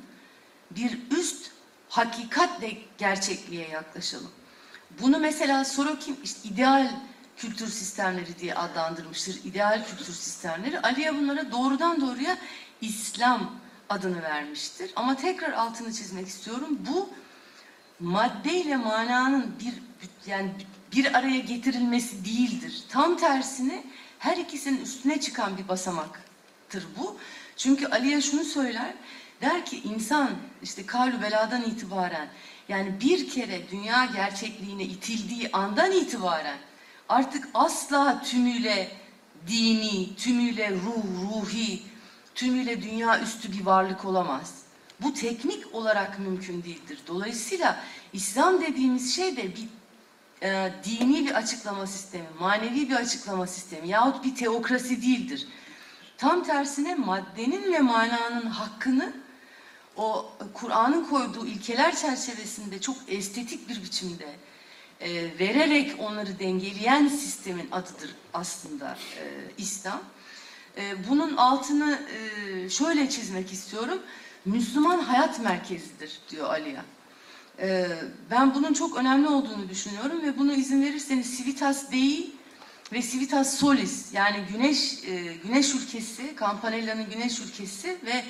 bir üst hakikatle gerçekliğe yaklaşalım. Bunu mesela Sorokin işte ideal kültür sistemleri diye adlandırmıştır. İdeal kültür sistemleri. Aliye bunlara doğrudan doğruya İslam adını vermiştir. Ama tekrar altını çizmek istiyorum. Bu maddeyle mananın bir yani bir araya getirilmesi değildir. Tam tersine her ikisinin üstüne çıkan bir basamaktır bu. Çünkü Aliye şunu söyler. Der ki insan işte kalü beladan itibaren yani bir kere dünya gerçekliğine itildiği andan itibaren artık asla tümüyle dini, tümüyle ruh, ruhi, tümüyle dünya üstü bir varlık olamaz. Bu teknik olarak mümkün değildir. Dolayısıyla İslam dediğimiz şey de bir e, dini bir açıklama sistemi, manevi bir açıklama sistemi yahut bir teokrasi değildir. Tam tersine maddenin ve mananın hakkını o Kur'an'ın koyduğu ilkeler çerçevesinde çok estetik bir biçimde e, vererek onları dengeleyen sistemin adıdır aslında e, İslam. E, bunun altını e, şöyle çizmek istiyorum. Müslüman hayat merkezidir diyor Aliya. E, ben bunun çok önemli olduğunu düşünüyorum ve bunu izin verirseniz Civitas Dei ve Civitas Solis yani Güneş e, Güneş ülkesi, Campanella'nın Güneş ülkesi ve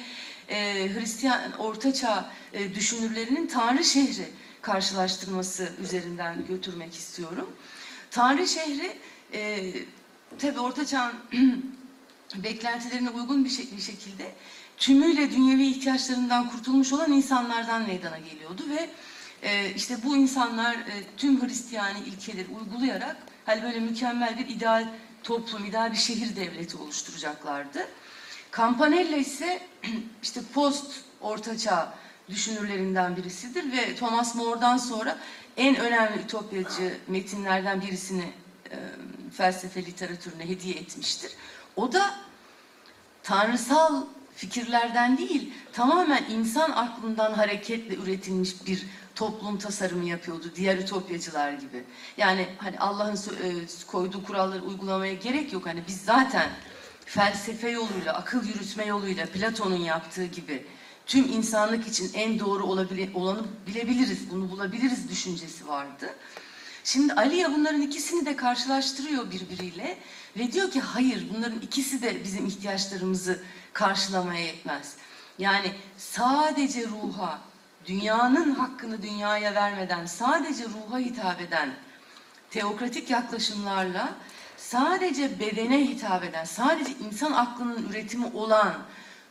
e, Hristiyan Ortaçağ e, düşünürlerinin Tanrı şehri karşılaştırması üzerinden götürmek istiyorum. Tanrı şehri e, tabi Ortaçağ'ın beklentilerine uygun bir, şekilde tümüyle dünyevi ihtiyaçlarından kurtulmuş olan insanlardan meydana geliyordu ve e, işte bu insanlar e, tüm Hristiyani ilkeleri uygulayarak hani böyle mükemmel bir ideal toplum, ideal bir şehir devleti oluşturacaklardı. Campanella ise işte post ortaçağ düşünürlerinden birisidir ve Thomas More'dan sonra en önemli ütopyacı metinlerden birisini e, felsefe literatürüne hediye etmiştir. O da tanrısal fikirlerden değil, tamamen insan aklından hareketle üretilmiş bir toplum tasarımı yapıyordu diğer ütopyacılar gibi. Yani hani Allah'ın e, koyduğu kuralları uygulamaya gerek yok. Hani biz zaten felsefe yoluyla, akıl yürütme yoluyla Platon'un yaptığı gibi tüm insanlık için en doğru olabile, olanı bilebiliriz, bunu bulabiliriz düşüncesi vardı. Şimdi Aliye bunların ikisini de karşılaştırıyor birbiriyle ve diyor ki hayır bunların ikisi de bizim ihtiyaçlarımızı karşılamaya yetmez. Yani sadece ruha, dünyanın hakkını dünyaya vermeden sadece ruha hitap eden teokratik yaklaşımlarla sadece bedene hitap eden, sadece insan aklının üretimi olan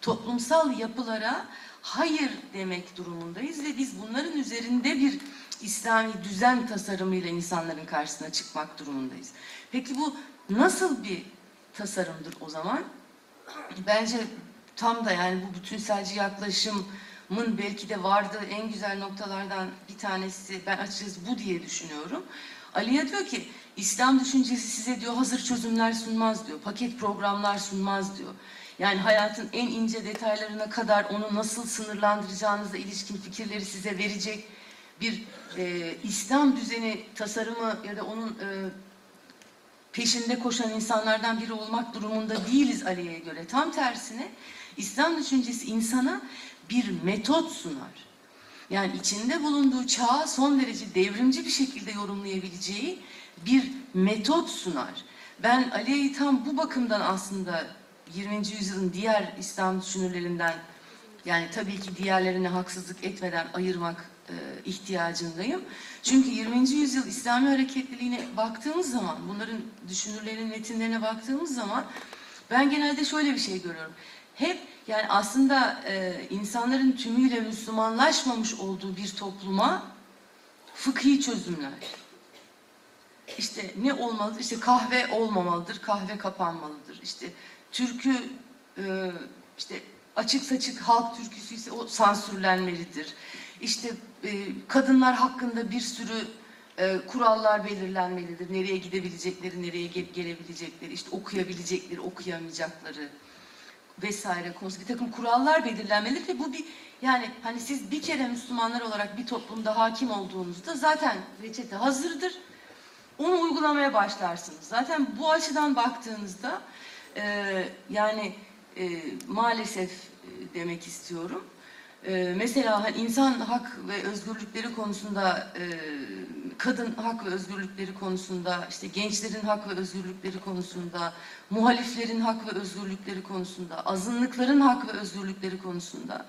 toplumsal yapılara hayır demek durumundayız ve biz bunların üzerinde bir İslami düzen tasarımıyla insanların karşısına çıkmak durumundayız. Peki bu nasıl bir tasarımdır o zaman? Bence tam da yani bu bütünselci yaklaşımın belki de vardığı en güzel noktalardan bir tanesi ben açıkçası bu diye düşünüyorum. Aliye diyor ki İslam düşüncesi size diyor hazır çözümler sunmaz diyor. Paket programlar sunmaz diyor. Yani hayatın en ince detaylarına kadar onu nasıl sınırlandıracağınızla ilişkin fikirleri size verecek bir e, İslam düzeni tasarımı ya da onun e, peşinde koşan insanlardan biri olmak durumunda değiliz Aliye'ye göre. Tam tersine İslam düşüncesi insana bir metot sunar. Yani içinde bulunduğu çağı son derece devrimci bir şekilde yorumlayabileceği bir metot sunar. Ben Aliye'yi tam bu bakımdan aslında 20. yüzyılın diğer İslam düşünürlerinden yani tabii ki diğerlerine haksızlık etmeden ayırmak ihtiyacındayım. Çünkü 20. yüzyıl İslami hareketliliğine baktığımız zaman, bunların düşünürlerin metinlerine baktığımız zaman ben genelde şöyle bir şey görüyorum. Hep yani aslında e, insanların tümüyle Müslümanlaşmamış olduğu bir topluma fıkhi çözümler. İşte ne olmalıdır? İşte kahve olmamalıdır, kahve kapanmalıdır. İşte türkü e, işte açık saçık halk türküsü ise o sansürlenmelidir. İşte e, kadınlar hakkında bir sürü e, kurallar belirlenmelidir. Nereye gidebilecekleri, nereye ge- gelebilecekleri, işte okuyabilecekleri, okuyamayacakları vesaire konusu bir takım kurallar belirlenmelidir ve bu bir yani hani siz bir kere Müslümanlar olarak bir toplumda hakim olduğunuzda zaten reçete hazırdır. Onu uygulamaya başlarsınız. Zaten bu açıdan baktığınızda e, yani e, maalesef e, demek istiyorum. E, mesela hani insan hak ve özgürlükleri konusunda, e, kadın hak ve özgürlükleri konusunda, işte gençlerin hak ve özgürlükleri konusunda, muhaliflerin hak ve özgürlükleri konusunda, azınlıkların hak ve özgürlükleri konusunda,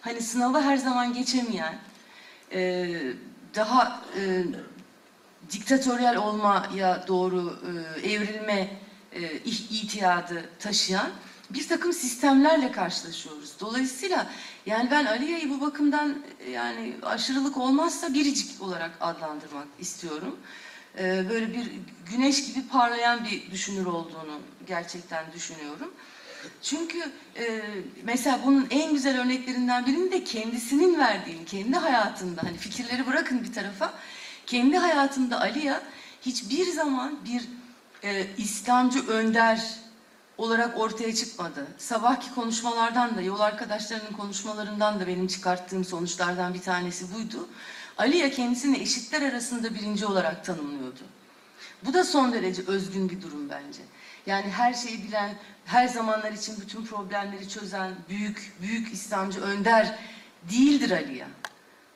hani sınavı her zaman geçemeyen, e, daha e, diktatöryel olmaya doğru e, evrilme e, itiyadı taşıyan bir takım sistemlerle karşılaşıyoruz. Dolayısıyla yani ben Aliya'yı bu bakımdan e, yani aşırılık olmazsa biricik olarak adlandırmak istiyorum. E, böyle bir güneş gibi parlayan bir düşünür olduğunu gerçekten düşünüyorum. Çünkü e, mesela bunun en güzel örneklerinden birini de kendisinin verdiğini, kendi hayatında hani fikirleri bırakın bir tarafa, kendi hayatında Aliya hiçbir zaman bir e, İslamcı önder olarak ortaya çıkmadı. Sabahki konuşmalardan da, yol arkadaşlarının konuşmalarından da benim çıkarttığım sonuçlardan bir tanesi buydu. Aliya kendisini eşitler arasında birinci olarak tanımlıyordu. Bu da son derece özgün bir durum bence. Yani her şeyi bilen, her zamanlar için bütün problemleri çözen büyük, büyük İslamcı önder değildir Aliya.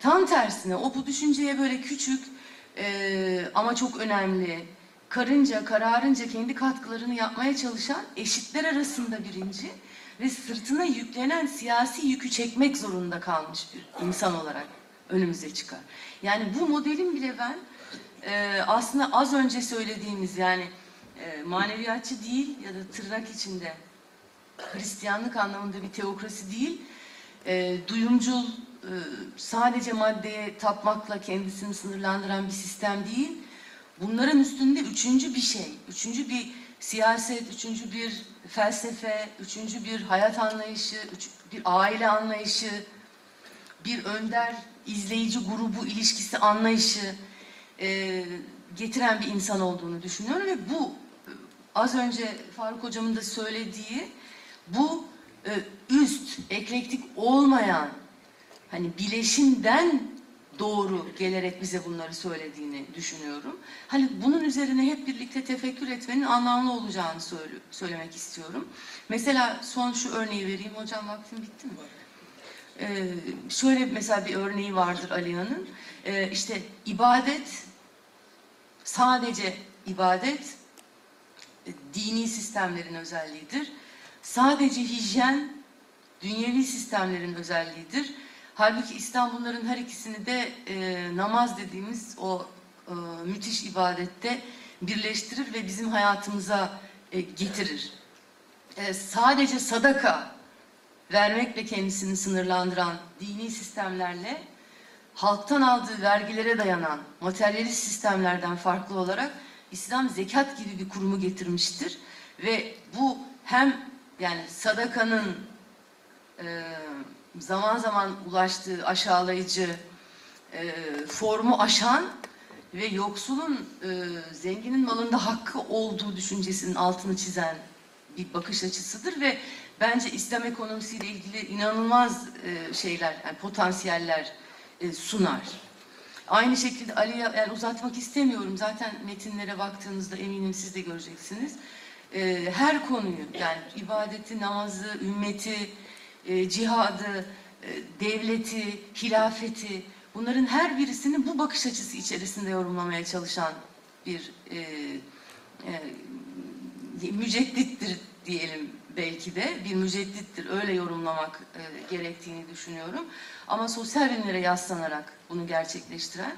Tam tersine o bu düşünceye böyle küçük eee, ama çok önemli, karınca, kararınca kendi katkılarını yapmaya çalışan eşitler arasında birinci ve sırtına yüklenen siyasi yükü çekmek zorunda kalmış bir insan olarak önümüze çıkar. Yani bu modelin bile ben eee, aslında az önce söylediğimiz yani eee, maneviyatçı değil ya da tırnak içinde Hristiyanlık anlamında bir teokrasi değil, e, duyumcul, e, sadece maddeye tapmakla kendisini sınırlandıran bir sistem değil. Bunların üstünde üçüncü bir şey, üçüncü bir siyaset, üçüncü bir felsefe, üçüncü bir hayat anlayışı, üç- bir aile anlayışı, bir önder, izleyici grubu ilişkisi anlayışı e, getiren bir insan olduğunu düşünüyorum ve bu az önce Faruk hocamın da söylediği bu e, üst, eklektik olmayan hani bileşimden doğru gelerek bize bunları söylediğini düşünüyorum. Hani bunun üzerine hep birlikte tefekkür etmenin anlamlı olacağını söyle- söylemek istiyorum. Mesela son şu örneği vereyim. Hocam vaktim bitti mi? Ee, şöyle mesela bir örneği vardır Aliya'nın. Ee, işte ibadet, sadece ibadet e, dini sistemlerin özelliğidir. Sadece hijyen dünyevi sistemlerin özelliğidir. Halbuki İslam bunların her ikisini de e, namaz dediğimiz o e, müthiş ibadette birleştirir ve bizim hayatımıza e, getirir. E, sadece sadaka vermekle kendisini sınırlandıran dini sistemlerle halktan aldığı vergilere dayanan materyalist sistemlerden farklı olarak İslam zekat gibi bir kurumu getirmiştir ve bu hem yani sadakanın e, zaman zaman ulaştığı aşağılayıcı e, formu aşan ve yoksulun e, zenginin malında hakkı olduğu düşüncesinin altını çizen bir bakış açısıdır ve bence İslam ekonomisiyle ilgili inanılmaz e, şeyler, yani potansiyeller e, sunar. Aynı şekilde Ali'ye yani uzatmak istemiyorum. Zaten metinlere baktığınızda eminim siz de göreceksiniz. Ee, her konuyu yani ibadeti, namazı, ümmeti, e, cihadı, e, devleti, hilafeti bunların her birisini bu bakış açısı içerisinde yorumlamaya çalışan bir e, e, müceddittir diyelim belki de bir müceddittir öyle yorumlamak e, gerektiğini düşünüyorum. Ama sosyal bilimlere yaslanarak bunu gerçekleştiren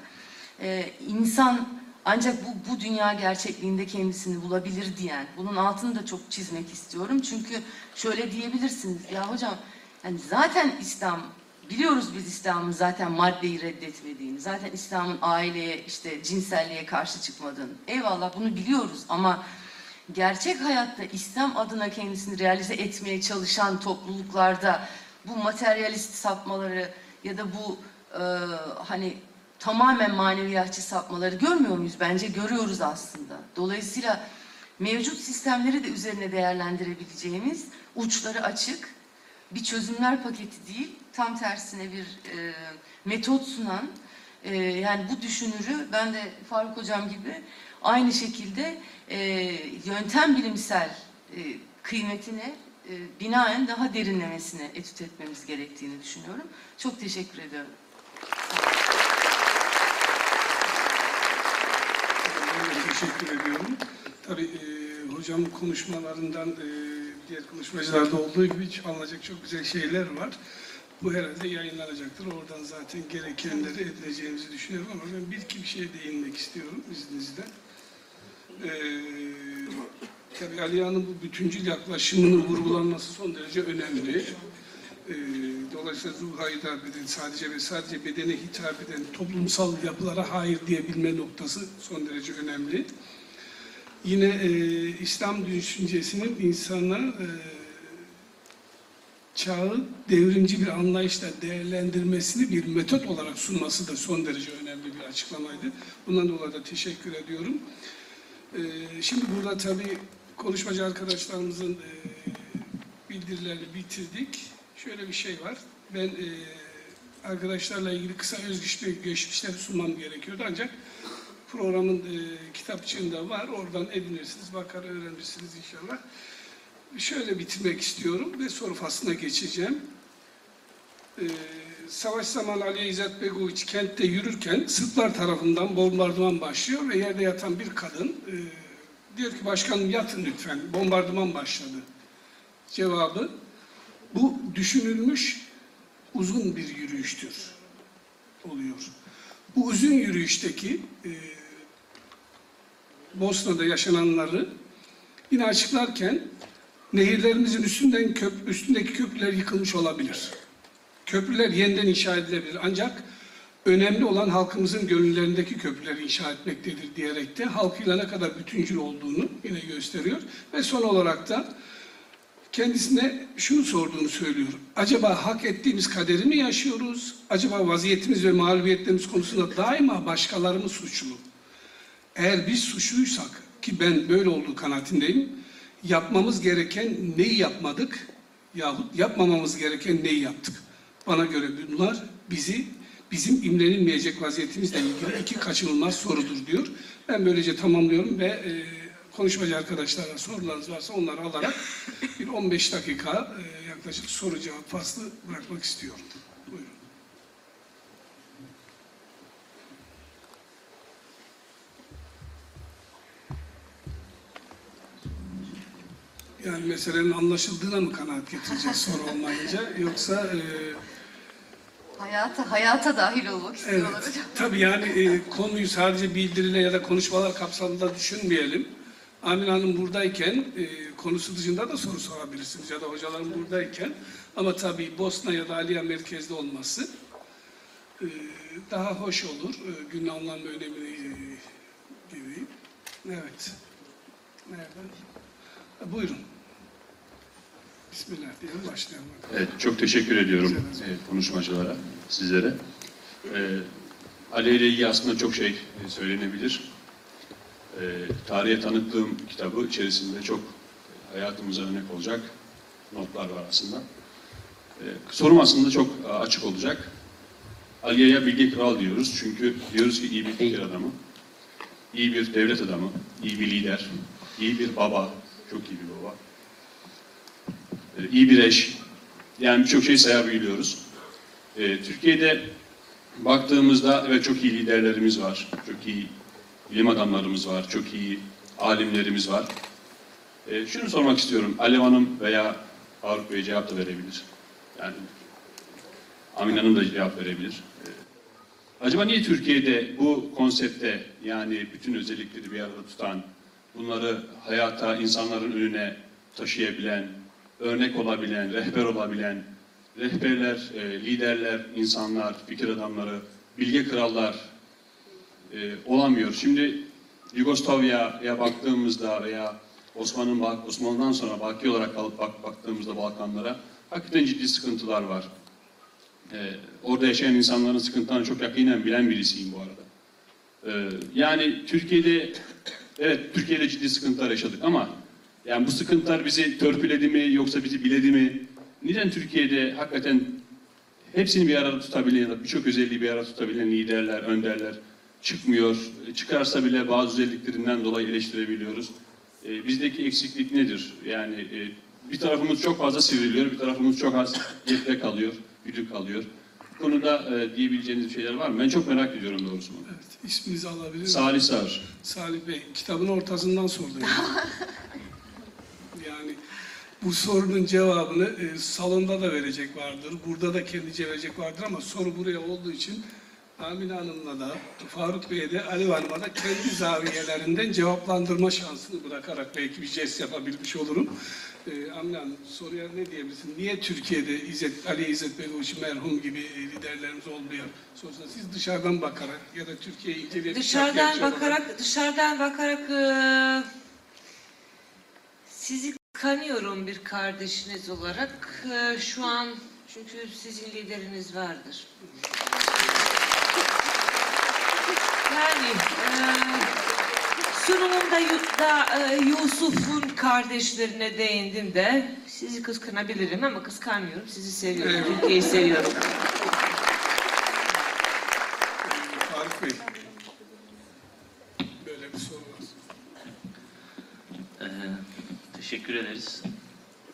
e, insan ancak bu, bu dünya gerçekliğinde kendisini bulabilir diyen bunun altını da çok çizmek istiyorum. Çünkü şöyle diyebilirsiniz ya hocam yani zaten İslam biliyoruz biz İslam'ın zaten maddeyi reddetmediğini, zaten İslam'ın aileye işte cinselliğe karşı çıkmadığını. Eyvallah bunu biliyoruz ama gerçek hayatta İslam adına kendisini realize etmeye çalışan topluluklarda bu materyalist sapmaları ya da bu e, hani tamamen maneviyatçı sapmaları görmüyor muyuz? Bence görüyoruz aslında. Dolayısıyla mevcut sistemleri de üzerine değerlendirebileceğimiz uçları açık bir çözümler paketi değil, tam tersine bir e, metot sunan e, yani bu düşünürü ben de Faruk Hocam gibi aynı şekilde e, yöntem bilimsel e, kıymetine e, binaen daha derinlemesine etüt etmemiz gerektiğini düşünüyorum. Çok teşekkür ediyorum. Teşekkür ediyorum. Tabii e, hocamın konuşmalarından e, diğer konuşmacılarda olduğu gibi alınacak çok güzel şeyler var. Bu herhalde yayınlanacaktır. Oradan zaten gerekenleri edineceğimizi düşünüyorum ama ben bir iki bir şeye değinmek istiyorum izninizle. E, tabii Aliya'nın bu bütüncül yaklaşımının vurgulanması son derece önemli. E, dolayısıyla ruha hitap eden, sadece ve sadece bedene hitap eden toplumsal yapılara hayır diyebilme noktası son derece önemli. Yine e, İslam düşüncesinin insana e, çağı devrimci bir anlayışla değerlendirmesini bir metot olarak sunması da son derece önemli bir açıklamaydı. Bundan dolayı da teşekkür ediyorum. E, şimdi burada tabii konuşmacı arkadaşlarımızın e, bildirilerini bitirdik. Şöyle bir şey var. Ben e, arkadaşlarla ilgili kısa özgeçmişler sunmam gerekiyordu ancak programın e, kitapçığında var. Oradan edinirsiniz, bakar öğrenirsiniz inşallah. Şöyle bitirmek istiyorum ve soru faslına geçeceğim. E, savaş zamanı Ali İzzet Begoviç kentte yürürken Sırplar tarafından bombardıman başlıyor ve yerde yatan bir kadın e, diyor ki başkanım yatın lütfen, bombardıman başladı. Cevabı bu düşünülmüş uzun bir yürüyüştür oluyor. Bu uzun yürüyüşteki e, Bosna'da yaşananları yine açıklarken nehirlerimizin üstünden köp, üstündeki köprüler yıkılmış olabilir. Köprüler yeniden inşa edilebilir ancak önemli olan halkımızın gönüllerindeki köprüleri inşa etmektedir diyerek de halkıyla ne kadar bütüncül olduğunu yine gösteriyor. Ve son olarak da kendisine şunu sorduğunu söylüyor. Acaba hak ettiğimiz kaderi mi yaşıyoruz? Acaba vaziyetimiz ve mağlubiyetlerimiz konusunda daima başkaları mı suçlu? Eğer biz suçluysak ki ben böyle olduğu kanaatindeyim, yapmamız gereken neyi yapmadık yahut yapmamamız gereken neyi yaptık? Bana göre bunlar bizi bizim imrenilmeyecek vaziyetimizle ilgili iki kaçınılmaz sorudur diyor. Ben böylece tamamlıyorum ve e, konuşmacı arkadaşlara sorularınız varsa onları alarak bir 15 dakika e, yaklaşık soru cevap faslı bırakmak istiyorum. Yani meselenin anlaşıldığına mı kanaat getireceğiz soru olmayınca yoksa e, Hayata, hayata dahil olmak Evet, istiyorlar hocam. tabii yani e, konuyu sadece bildiriyle ya da konuşmalar kapsamında düşünmeyelim. Amin Hanım buradayken e, konusu dışında da soru sorabilirsiniz ya da hocalarım buradayken. Ama tabii Bosna ya da Aliya merkezde olması e, daha hoş olur. E, günün anlam ve önemini e, gibi. Evet. Nereden? Buyurun. Bismillah diyelim başlayalım. Evet, çok teşekkür ediyorum e, konuşmacılara, sizlere. E, Ali ile ilgili aslında çok şey e, söylenebilir. E, tarihe tanıttığım kitabı içerisinde çok hayatımıza örnek olacak notlar var aslında. E, sorum aslında çok e, açık olacak. Aliye'ye bilge kral diyoruz çünkü diyoruz ki iyi bir fikir adamı, iyi bir devlet adamı, iyi bir lider, iyi bir baba, çok iyi bir baba, e, iyi bir eş, yani birçok şey sayabiliyoruz. E, Türkiye'de baktığımızda evet çok iyi liderlerimiz var, çok iyi bilim adamlarımız var, çok iyi alimlerimiz var. E, şunu sormak istiyorum, Alev Hanım veya Faruk Bey cevap da verebilir. Yani Amin Hanım da cevap verebilir. Acaba niye Türkiye'de bu konsepte yani bütün özellikleri bir arada tutan, bunları hayata, insanların önüne taşıyabilen, örnek olabilen, rehber olabilen, rehberler, e, liderler, insanlar, fikir adamları, bilge krallar e, olamıyor. Şimdi Yugoslavya'ya baktığımızda veya Osman'ın Osmanlı'dan sonra baki olarak alıp bak, baktığımızda Balkanlara hakikaten ciddi sıkıntılar var. E, orada yaşayan insanların sıkıntılarını çok yakinen bilen birisiyim bu arada. E, yani Türkiye'de evet Türkiye'de ciddi sıkıntılar yaşadık ama yani bu sıkıntılar bizi törpüledi mi yoksa bizi biledi mi? Neden Türkiye'de hakikaten hepsini bir arada tutabilen ya da birçok özelliği bir arada tutabilen liderler, önderler çıkmıyor. Çıkarsa bile bazı özelliklerinden dolayı eleştirebiliyoruz. E, bizdeki eksiklik nedir? Yani e, bir tarafımız çok fazla sivriliyor, bir tarafımız çok az yekte kalıyor, güdük kalıyor. Bu konuda e, diyebileceğiniz bir şeyler var mı? Ben çok merak ediyorum doğrusu. bunu. Evet, isminizi alabilir miyim? Salih Sağır. Salih Bey, kitabın ortasından sordum. bu sorunun cevabını e, salonda da verecek vardır, burada da kendince verecek vardır ama soru buraya olduğu için Amine Hanım'la da, Faruk Bey'e de, Ali Hanım'a da kendi zaviyelerinden cevaplandırma şansını bırakarak belki bir jest yapabilmiş olurum. E, Amine Hanım, soruya ne diyebilirsin? Niye Türkiye'de İzzet, Ali İzzet Begoviç merhum gibi e, liderlerimiz olmuyor? Sonuçta siz dışarıdan bakarak ya da Türkiye'yi inceleyip Dışarıdan şarkı olarak- bakarak, dışarıdan bakarak eee, sizi kanıyorum bir kardeşiniz olarak. Eee, şu an çünkü sizin lideriniz vardır. Yani sunumumda Yut'ta eee, Yusuf'un kardeşlerine değindim de sizi kıskanabilirim ama kıskanmıyorum. Sizi seviyorum. Türkiye'yi seviyorum. Bey. Böyle bir soru var. Ee, teşekkür ederiz.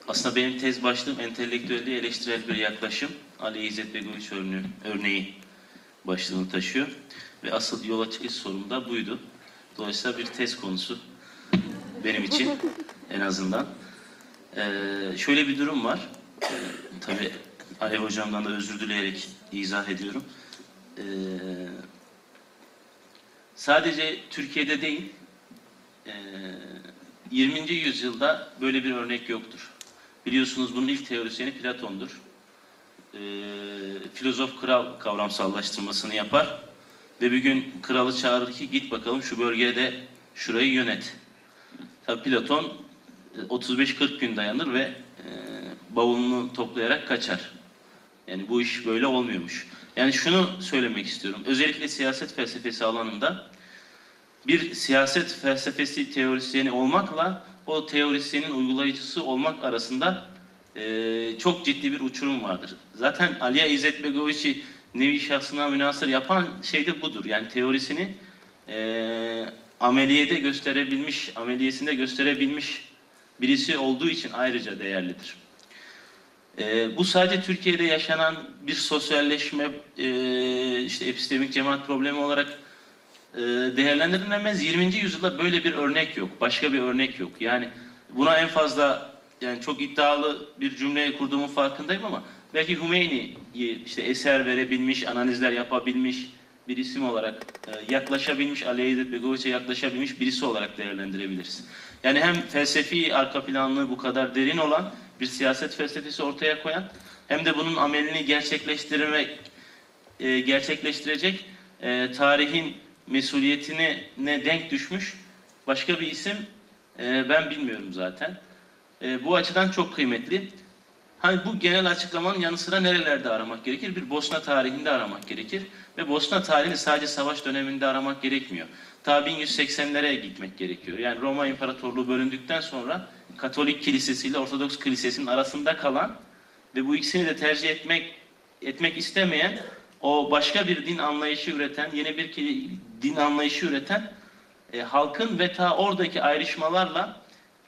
Aslında benim tez başlığım entelektüelliğe eleştirel bir yaklaşım. Ali İzzet Begoviç örneği, örneği başlığını taşıyor. Ve asıl yola çıkış sorum da buydu. Dolayısıyla bir tez konusu benim için en azından. Ee, şöyle bir durum var. Ee, tabii Alev Hocam'dan da özür dileyerek izah ediyorum. Ee, sadece Türkiye'de değil, ee, 20. yüzyılda böyle bir örnek yoktur. Biliyorsunuz bunun ilk teorisyeni Platon'dur. Ee, filozof kral kavramsallaştırmasını yapar ve bir gün kralı çağırır ki git bakalım şu bölgede şurayı yönet. Tabii Platon e, 35-40 gün dayanır ve e, bavulunu toplayarak kaçar. Yani bu iş böyle olmuyormuş. Yani şunu söylemek istiyorum. Özellikle siyaset felsefesi alanında bir siyaset felsefesi teorisyeni olmakla o teorisyenin uygulayıcısı olmak arasında e, çok ciddi bir uçurum vardır. Zaten Aliya İzzet Begoviç'i nevi şahsına münasır yapan şey de budur. Yani teorisini e, ameliyede gösterebilmiş, ameliyesinde gösterebilmiş birisi olduğu için ayrıca değerlidir. E, bu sadece Türkiye'de yaşanan bir sosyalleşme, e, işte epistemik cemaat problemi olarak değerlendirilemez. 20. yüzyılda böyle bir örnek yok. Başka bir örnek yok. Yani buna en fazla yani çok iddialı bir cümle kurduğumun farkındayım ama belki Hümeyni'yi işte eser verebilmiş, analizler yapabilmiş bir isim olarak e, yaklaşabilmiş, Ali İzzet Begoviç'e yaklaşabilmiş birisi olarak değerlendirebiliriz. Yani hem felsefi arka planlığı bu kadar derin olan bir siyaset felsefesi ortaya koyan hem de bunun amelini gerçekleştirmek e, gerçekleştirecek e, tarihin mesuliyetine ne denk düşmüş başka bir isim e, ben bilmiyorum zaten. E, bu açıdan çok kıymetli. Hani bu genel açıklamanın yanı sıra nerelerde aramak gerekir? Bir Bosna tarihinde aramak gerekir. Ve Bosna tarihini sadece savaş döneminde aramak gerekmiyor. Ta 1180'lere gitmek gerekiyor. Yani Roma İmparatorluğu bölündükten sonra Katolik Kilisesi ile Ortodoks Kilisesi'nin arasında kalan ve bu ikisini de tercih etmek etmek istemeyen o başka bir din anlayışı üreten, yeni bir din anlayışı üreten e, halkın ve ta oradaki ayrışmalarla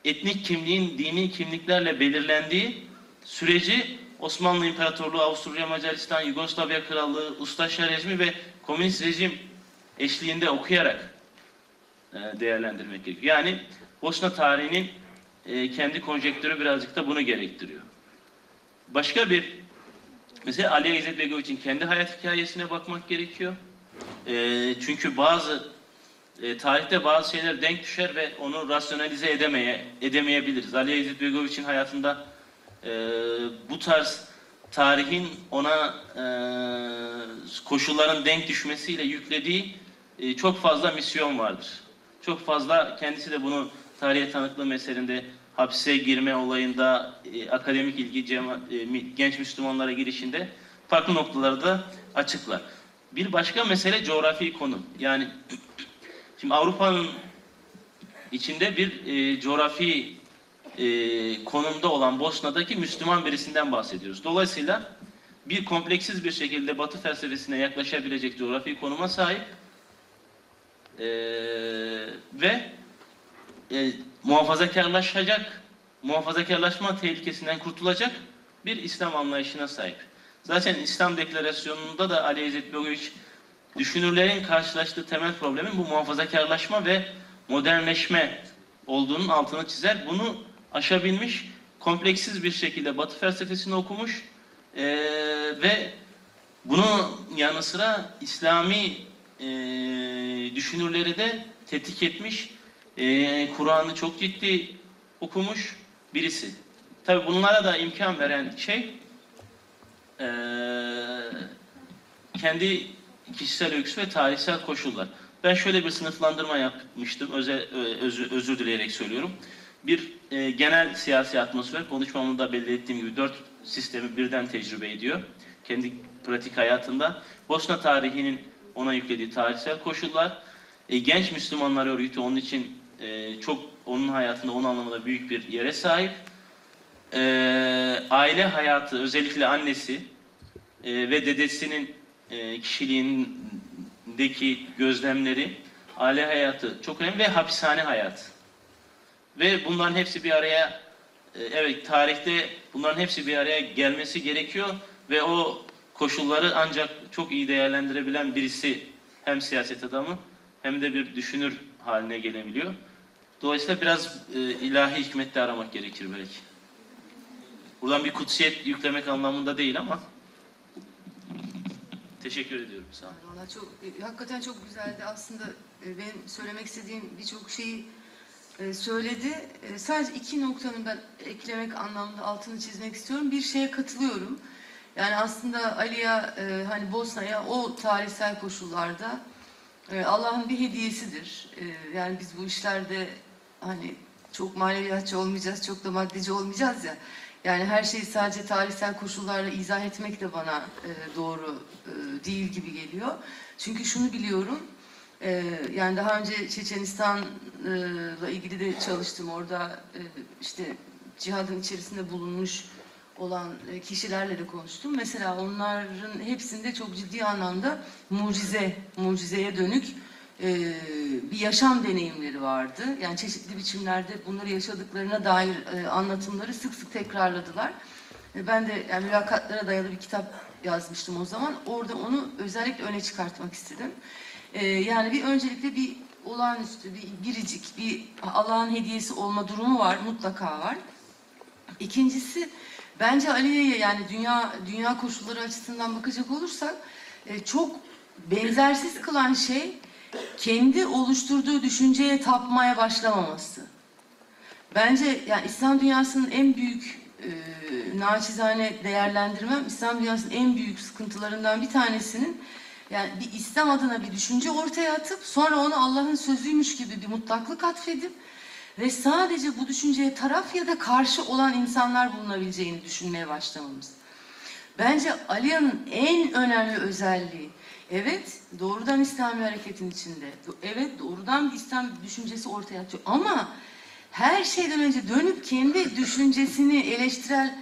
etnik kimliğin dini kimliklerle belirlendiği süreci Osmanlı İmparatorluğu, Avusturya Macaristan, Yugoslavya Krallığı, Ustaşa rejimi ve komünist rejim eşliğinde okuyarak e, değerlendirmek gerekiyor. Yani Bosna tarihinin e, kendi konjektörü birazcık da bunu gerektiriyor. Başka bir mesela Ali İzzet Begoviç'in kendi hayat hikayesine bakmak gerekiyor. E, çünkü bazı e, tarihte bazı şeyler denk düşer ve onu rasyonalize edemeye edemeyebiliriz. Ali İzzet Begoviç'in hayatında e, bu tarz tarihin ona e, koşulların denk düşmesiyle yüklediği e, çok fazla misyon vardır. Çok fazla kendisi de bunu tarihe tanıklığı meselinde hapse girme olayında e, akademik ilgi cema- e, genç Müslümanlara girişinde farklı noktaları da açıklar. Bir başka mesele coğrafi konum. Yani şimdi Avrupa'nın içinde bir e, coğrafi e, konumda olan Bosna'daki Müslüman birisinden bahsediyoruz. Dolayısıyla bir kompleksiz bir şekilde Batı felsefesine yaklaşabilecek coğrafi konuma sahip e, ve e, muhafazakarlaşacak, muhafazakarlaşma tehlikesinden kurtulacak bir İslam anlayışına sahip. Zaten İslam deklarasyonunda da Ali İzzet Begoviç düşünürlerin karşılaştığı temel problemin bu muhafazakarlaşma ve modernleşme olduğunun altını çizer. Bunu aşabilmiş, kompleksiz bir şekilde Batı felsefesini okumuş eee, ve bunun yanı sıra İslami eee, düşünürleri de tetik etmiş, eee, Kur'an'ı çok ciddi okumuş birisi. Tabi bunlara da imkan veren şey eee, kendi kişisel öyküsü ve tarihsel koşullar. Ben şöyle bir sınıflandırma yapmıştım, öze, ö- özür, özür dileyerek söylüyorum. Bir e, genel siyasi atmosfer, konuşmamda da belli ettiğim gibi dört sistemi birden tecrübe ediyor. Kendi pratik hayatında. Bosna tarihinin ona yüklediği tarihsel koşullar. E, genç Müslümanlar örgütü onun için e, çok onun hayatında onun anlamında büyük bir yere sahip. E, aile hayatı, özellikle annesi e, ve dedesinin e, kişiliğindeki gözlemleri, aile hayatı çok önemli ve hapishane hayatı. Ve bunların hepsi bir araya, e, evet tarihte bunların hepsi bir araya gelmesi gerekiyor ve o koşulları ancak çok iyi değerlendirebilen birisi hem siyaset adamı hem de bir düşünür haline gelebiliyor. Dolayısıyla biraz e, ilahi hikmette aramak gerekir belki. Buradan bir kutsiyet yüklemek anlamında değil ama teşekkür ediyorum. Sağ olun. Valla çok, e, hakikaten çok güzeldi. Aslında e, benim söylemek istediğim birçok şeyi e, söyledi. E, sadece iki noktanın ben eklemek anlamında altını çizmek istiyorum. Bir şeye katılıyorum. Yani aslında Ali'ye, e, hani Bosna'ya o tarihsel koşullarda e, Allah'ın bir hediyesidir. E, yani biz bu işlerde hani çok maneviyatçı olmayacağız, çok da maddeci olmayacağız ya. Yani her şeyi sadece tarihsel koşullarla izah etmek de bana e, doğru e, değil gibi geliyor. Çünkü şunu biliyorum, e, yani daha önce Çeçenistan'la ilgili de çalıştım. Orada e, işte cihadın içerisinde bulunmuş olan e, kişilerle de konuştum. Mesela onların hepsinde çok ciddi anlamda mucize, mucizeye dönük e, bir yaşam deneyimleri vardı. Yani çeşitli biçimlerde bunları yaşadıklarına dair e, anlatımları sık sık tekrarladılar. E, Ben de yani mülakatlara dayalı bir kitap yazmıştım o zaman. Orada onu özellikle öne çıkartmak istedim. E, yani bir öncelikle bir olağanüstü, bir biricik, bir Allah'ın hediyesi olma durumu var, mutlaka var. İkincisi bence Aliye'ye yani dünya dünya koşulları açısından bakacak olursak e, çok benzersiz kılan şey kendi oluşturduğu düşünceye tapmaya başlamaması. Bence yani İslam dünyasının en büyük e, naçizane değerlendirmem İslam dünyasının en büyük sıkıntılarından bir tanesinin yani bir İslam adına bir düşünce ortaya atıp sonra onu Allah'ın sözüymüş gibi bir mutlaklık atfedip ve sadece bu düşünceye taraf ya da karşı olan insanlar bulunabileceğini düşünmeye başlamamız. Bence Aliya'nın en önemli özelliği, evet doğrudan İslami hareketin içinde, evet doğrudan bir İslam düşüncesi ortaya atıyor ama her şeyden önce dönüp kendi düşüncesini eleştirel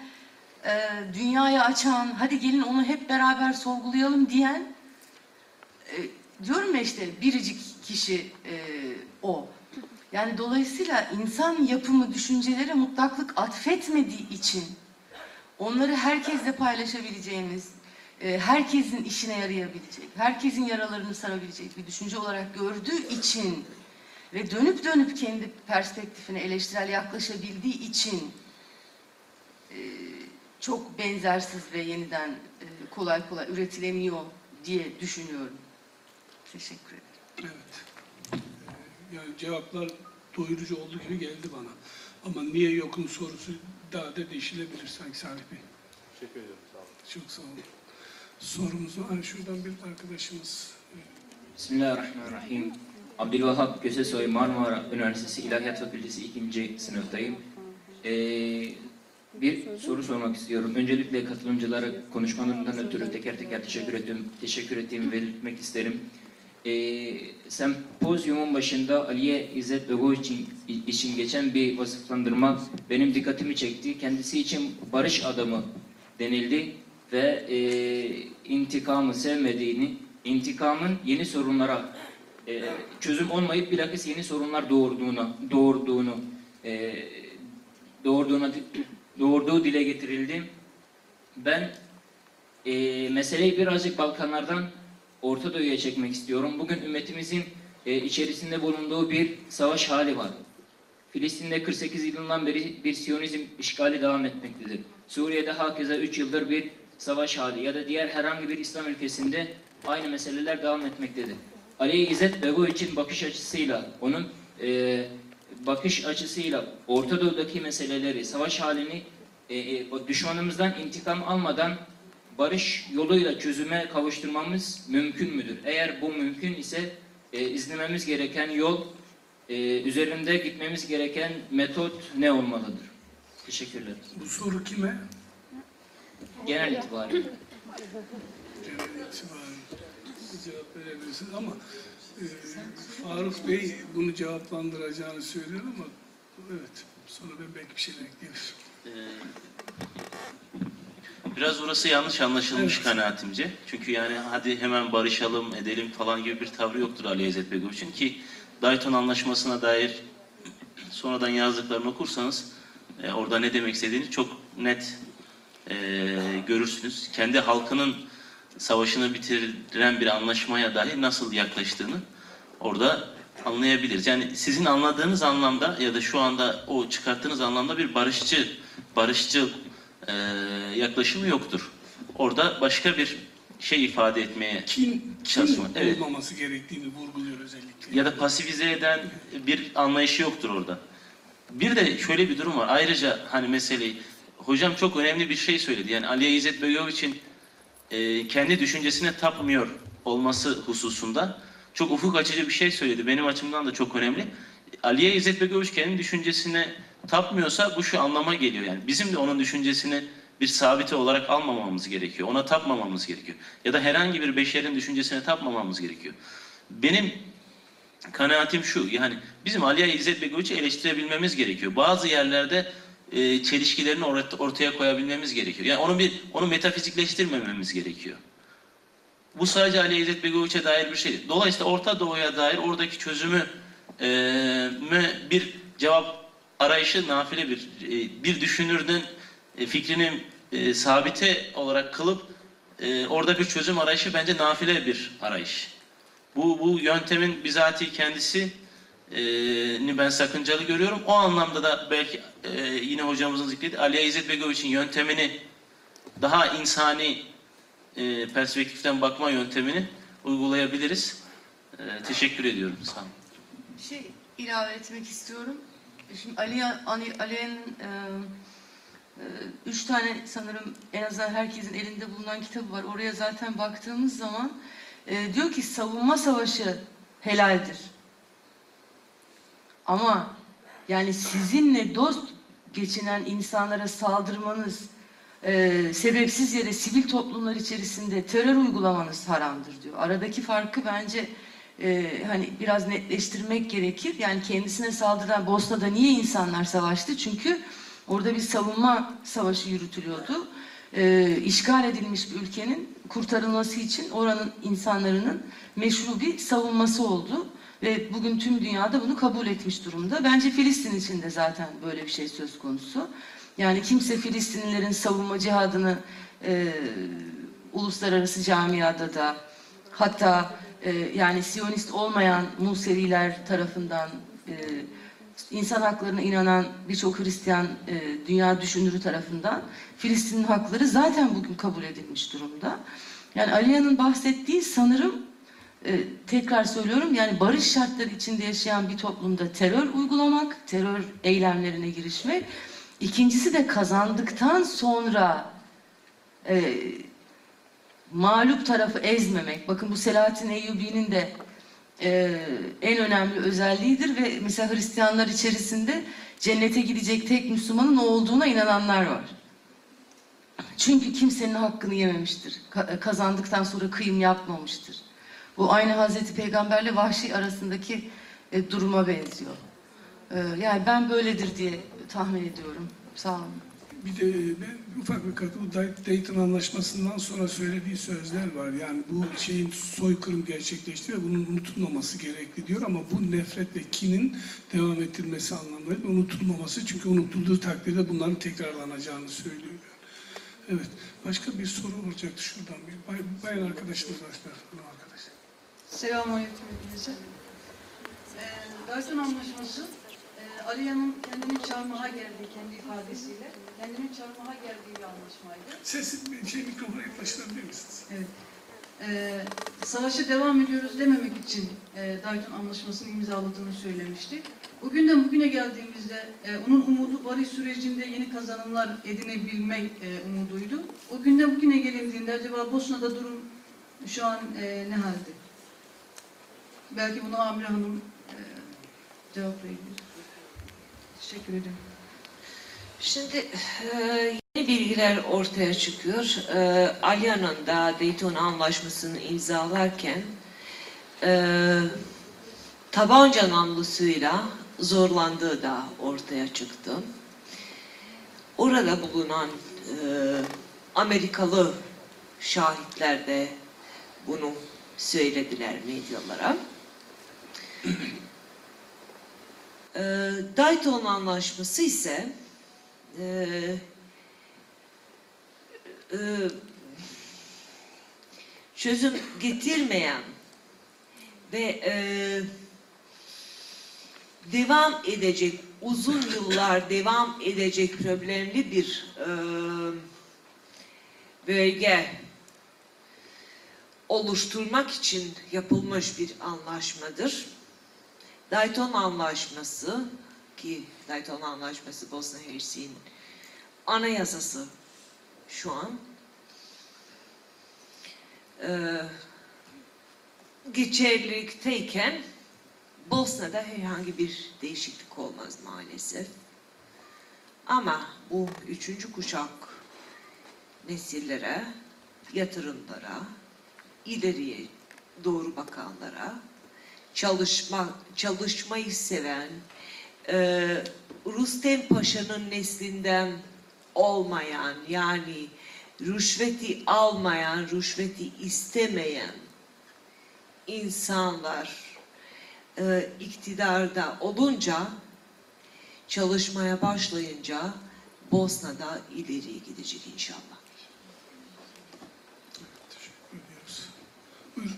e, dünyaya açan, hadi gelin onu hep beraber sorgulayalım diyen, e, diyorum ya işte biricik kişi e, o. Yani dolayısıyla insan yapımı düşüncelere mutlaklık atfetmediği için onları herkesle paylaşabileceğimiz, herkesin işine yarayabilecek, herkesin yaralarını sarabilecek bir düşünce olarak gördüğü için ve dönüp dönüp kendi perspektifine eleştirel yaklaşabildiği için e, çok benzersiz ve yeniden e, kolay kolay üretilemiyor diye düşünüyorum. Teşekkür ederim. Evet. Yani cevaplar doyurucu olduğu gibi geldi bana. Ama niye yokun sorusu daha da değişilebilir sanki Salih Bey. Teşekkür ederim. Sağ olun. Çok sağ olun. Sorumuzu, hani şuradan bir arkadaşımız Bismillahirrahmanirrahim. Abdülvahap Kösesoy Marmara Üniversitesi İlahiyat Fakültesi 2. sınıftayım. Ee, bir soru sormak istiyorum. Öncelikle katılımcılara konuşmalarından ötürü teker teker teşekkür ettim. Teşekkür ettiğimi belirtmek isterim. Ee, sempozyumun başında Aliye İzzet Bego için, için geçen bir vasıflandırma benim dikkatimi çekti. Kendisi için barış adamı denildi ve e, intikamı sevmediğini, intikamın yeni sorunlara e, çözüm olmayıp bilakis yeni sorunlar doğurduğunu, doğurduğunu, e, doğurduğuna, doğurduğu dile getirildi. Ben e, meseleyi birazcık Balkanlardan Orta Doğu'ya çekmek istiyorum. Bugün ümmetimizin e, içerisinde bulunduğu bir savaş hali var. Filistin'de 48 yılından beri bir Siyonizm işgali devam etmektedir. Suriye'de hakeza 3 yıldır bir savaş hali ya da diğer herhangi bir İslam ülkesinde aynı meseleler devam etmektedir. Ali İzzet Bego için bakış açısıyla, onun e, bakış açısıyla Orta Doğu'daki meseleleri, savaş halini e, e, düşmanımızdan intikam almadan barış yoluyla çözüme kavuşturmamız mümkün müdür? Eğer bu mümkün ise e, izlememiz gereken yol, e, üzerinde gitmemiz gereken metot ne olmalıdır? Teşekkürler. bu soru kime? Genel itibariyle. Genel itibaren cevap verebilirsiniz ama e, Faruk Bey bunu cevaplandıracağını söylüyor ama evet sonra ben belki bir şeyler ekleyebilirim. Ee, Biraz orası yanlış anlaşılmış Evet. kanaatimce. Çünkü yani hadi hemen barışalım, edelim falan gibi bir tavrı yoktur Ali İzzet Begoviç'in ki Dayton Anlaşması'na dair sonradan yazdıklarını okursanız e, orada ne demek istediğini çok net e, görürsünüz. Kendi halkının savaşını bitiren bir anlaşmaya dahi nasıl yaklaştığını orada anlayabiliriz. Yani sizin anladığınız anlamda ya da şu anda o çıkarttığınız anlamda bir barışçı, barışçıl e, yaklaşımı yoktur. Orada başka bir şey ifade etmeye Kim, kim Çalışma, evet. olmaması gerektiğini vurguluyor özellikle. ya da pasifize eden bir anlayışı yoktur orada. Bir de şöyle bir durum var. Ayrıca hani meseleyi hocam çok önemli bir şey söyledi. Yani Aliye İzzet Begoviç'in e, kendi düşüncesine tapmıyor olması hususunda çok ufuk açıcı bir şey söyledi. Benim açımdan da çok önemli. Aliye İzzet Begoviç kendi düşüncesine tapmıyorsa bu şu anlama geliyor. Yani bizim de onun düşüncesini bir sabite olarak almamamız gerekiyor. Ona tapmamamız gerekiyor. Ya da herhangi bir beşerin düşüncesine tapmamamız gerekiyor. Benim kanaatim şu yani bizim Aliye İzzet Begoviç'i eleştirebilmemiz gerekiyor. Bazı yerlerde e, çelişkilerini orta- ortaya koyabilmemiz gerekiyor. Yani onu bir onu metafizikleştirmememiz gerekiyor. Bu sadece Ali İzzet Begoviç'e dair bir şey. Dolayısıyla Orta Doğu'ya dair oradaki çözümü e, bir cevap arayışı nafile bir e, bir düşünürdün e, fikrini e, sabite olarak kılıp e, orada bir çözüm arayışı bence nafile bir arayış. Bu, bu yöntemin bizatihi kendisi ni ben sakıncalı görüyorum. O anlamda da belki e, yine hocamızın zikreti Aliye İzzet Begoviç'in yöntemini daha insani e, perspektiften bakma yöntemini uygulayabiliriz. E, teşekkür ediyorum. Sağ olun. Bir şey ilave etmek istiyorum. Şimdi Ali Ali Ali'nin e, üç tane sanırım en azından herkesin elinde bulunan kitabı var. Oraya zaten baktığımız zaman e, diyor ki savunma savaşı helaldir. Ama Yani sizinle dost geçinen insanlara saldırmanız, e, sebepsiz yere sivil toplumlar içerisinde terör uygulamanız haramdır diyor. Aradaki farkı bence e, hani biraz netleştirmek gerekir. Yani kendisine saldıran Bosna'da niye insanlar savaştı? Çünkü orada bir savunma savaşı yürütülüyordu. E, işgal edilmiş bir ülkenin kurtarılması için oranın insanların meşru bir savunması oldu. Ve bugün tüm dünyada bunu kabul etmiş durumda. Bence Filistin için de zaten böyle bir şey söz konusu. Yani kimse Filistinlilerin savunma cihadını e, uluslararası camiada da hatta e, yani Siyonist olmayan Museviler tarafından e, insan haklarına inanan birçok Hristiyan e, dünya düşünürü tarafından Filistin'in hakları zaten bugün kabul edilmiş durumda. Yani Aliya'nın bahsettiği sanırım e, tekrar söylüyorum yani barış şartları içinde yaşayan bir toplumda terör uygulamak, terör eylemlerine girişmek. İkincisi de kazandıktan sonra e, mağlup tarafı ezmemek. Bakın bu Selahattin Eyyubi'nin de e, en önemli özelliğidir ve mesela Hristiyanlar içerisinde cennete gidecek tek Müslümanın o olduğuna inananlar var. Çünkü kimsenin hakkını yememiştir. Ka- kazandıktan sonra kıyım yapmamıştır. Bu aynı Hazreti Peygamberle Vahşi arasındaki e, duruma benziyor. E, yani ben böyledir diye tahmin ediyorum. Sağ olun. Bir de ben ufak bir katkı, bu Dayton Anlaşması'ndan sonra söylediği sözler var. Yani bu şeyin soykırım gerçekleşti ve bunun unutulmaması gerekli diyor ama bu nefret ve kinin devam ettirmesi anlamında unutulmaması çünkü unutulduğu takdirde bunların tekrarlanacağını söylüyor. Evet, başka bir soru olacaktı şuradan bir. Bay, bayan arkadaşımız başlar. Selamünaleyküm hepinize. Ee, Dayton Anlaşması, e, Aliya'nın kendini çarmıha geldiği kendi ifadesiyle, kendini çarmıha geldiği bir anlaşmaydı. Sesi, şey mikrofona yaklaştırabilir misiniz? Evet. Ee, savaşa devam ediyoruz dememek için e, Dayton Anlaşması'nı imzaladığını söylemişti. Bugünden bugüne geldiğimizde e, onun umudu barış sürecinde yeni kazanımlar edinebilmek e, umuduydu. O günden bugüne gelindiğinde acaba Bosna'da durum şu an e, ne halde? Belki bunu Amir Hanım e, cevaplayabilir. Teşekkür ederim. Şimdi e, yeni bilgiler ortaya çıkıyor. E, Alya'nın da Dayton Anlaşması'nı imzalarken e, tabanca namlusuyla zorlandığı da ortaya çıktı. Orada bulunan e, Amerikalı şahitler de bunu söylediler medyalara. E, Dayton Anlaşması ise e, e, çözüm getirmeyen ve e, devam edecek, uzun yıllar devam edecek problemli bir e, bölge oluşturmak için yapılmış bir anlaşmadır. Dayton Anlaşması ki Dayton Anlaşması Bosna Hersek'in anayasası şu an ee, geçerlilikteyken Bosna'da herhangi bir değişiklik olmaz maalesef. Ama bu üçüncü kuşak nesillere, yatırımlara, ileriye doğru bakanlara, çalışma çalışmayı seven, e, Rustem Paşa'nın neslinden olmayan yani rüşveti almayan, rüşveti istemeyen insanlar e, iktidarda olunca çalışmaya başlayınca Bosna'da ileriye gidecek inşallah. Teşekkür ediyoruz. Buyurun.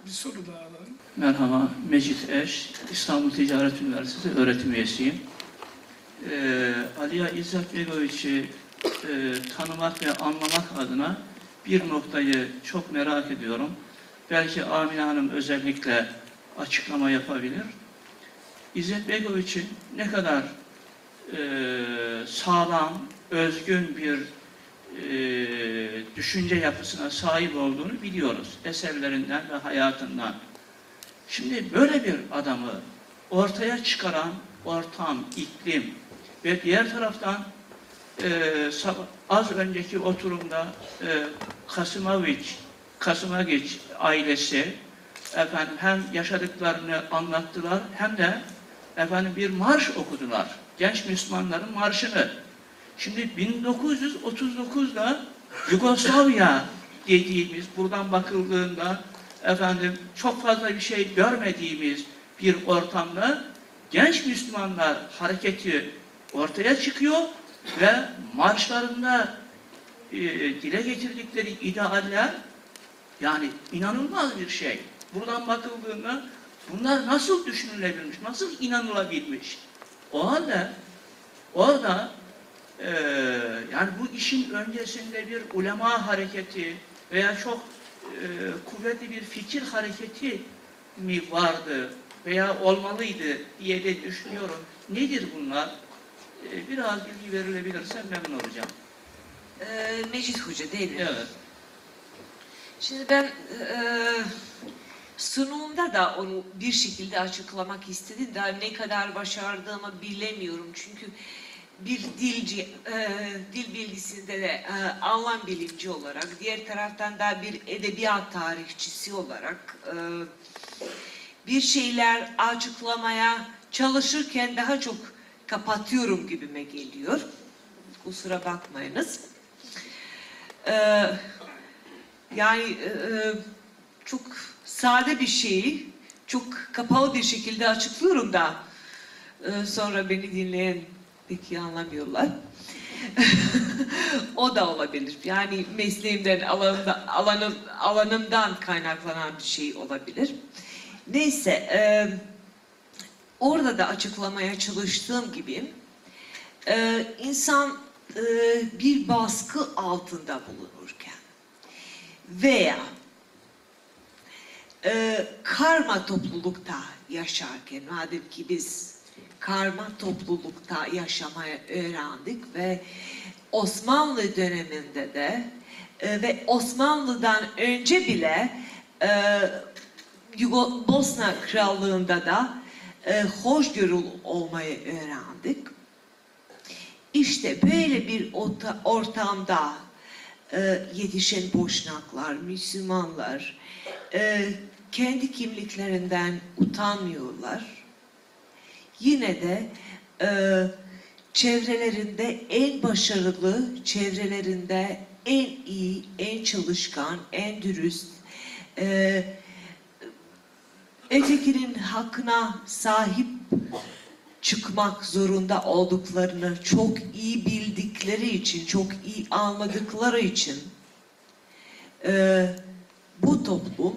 Ee, Bir soru daha alalım. Merhaba, Mecit Eş, İstanbul Ticaret Üniversitesi öğretim üyesiyim. Ee, Aliya İzzet Begoviç'i e, tanımak ve anlamak adına bir noktayı çok merak ediyorum. Belki Amine Hanım özellikle açıklama yapabilir. İzzet Begoviç'in ne kadar e, sağlam, özgün bir e, düşünce yapısına sahip olduğunu biliyoruz. Eserlerinden ve hayatından. Şimdi böyle bir adamı ortaya çıkaran ortam, iklim ve diğer taraftan e, az önceki oturumda e, Kasımoviç, Kasımoviç ailesi efendim hem yaşadıklarını anlattılar hem de efendim bir marş okudular. Genç Müslümanların marşını. Şimdi 1939'da Yugoslavya dediğimiz buradan bakıldığında efendim çok fazla bir şey görmediğimiz bir ortamda genç Müslümanlar hareketi ortaya çıkıyor ve marşlarında e, dile getirdikleri idealler yani inanılmaz bir şey. Buradan bakıldığında bunlar nasıl düşünülebilmiş, nasıl inanılabilmiş? O halde orada eee, yani bu işin öncesinde bir ulema hareketi veya çok eee, kuvvetli bir fikir hareketi mi vardı veya olmalıydı diye de düşünüyorum. Nedir bunlar? Eee, biraz bilgi verilebilirse memnun olacağım. Ee, Mecit Hoca değil mi? Evet. Şimdi ben e, sunumda da onu bir şekilde açıklamak istedim. Daha ne kadar başardığımı bilemiyorum. Çünkü bir dilci, e, dil bilgisinde de e, anlam bilimci olarak, diğer taraftan da bir edebiyat tarihçisi olarak e, bir şeyler açıklamaya çalışırken daha çok kapatıyorum gibime geliyor. Kusura bakmayınız. Eee yani e, e, çok sade bir şeyi çok kapalı bir şekilde açıklıyorum da e, sonra beni dinleyen pek iyi anlamıyorlar. o da olabilir. Yani mesleğimden, alanımda, alanım, alanımdan kaynaklanan bir şey olabilir. Neyse, e, orada da açıklamaya çalıştığım gibi e, insan e, bir baskı altında bulunurken veya e, karma toplulukta yaşarken madem ki biz karma toplulukta yaşamayı öğrendik ve Osmanlı döneminde de e, ve Osmanlı'dan önce bile e, Bosna Krallığı'nda da e, hoşgörülü olmayı öğrendik. İşte böyle bir orta- ortamda e, yetişen boşnaklar, Müslümanlar e, kendi kimliklerinden utanmıyorlar. Yine de e, çevrelerinde en başarılı, çevrelerinde en iyi, en çalışkan, en dürüst, e, ötekinin hakkına sahip çıkmak zorunda olduklarını çok iyi bildikleri için, çok iyi anladıkları için e, bu toplum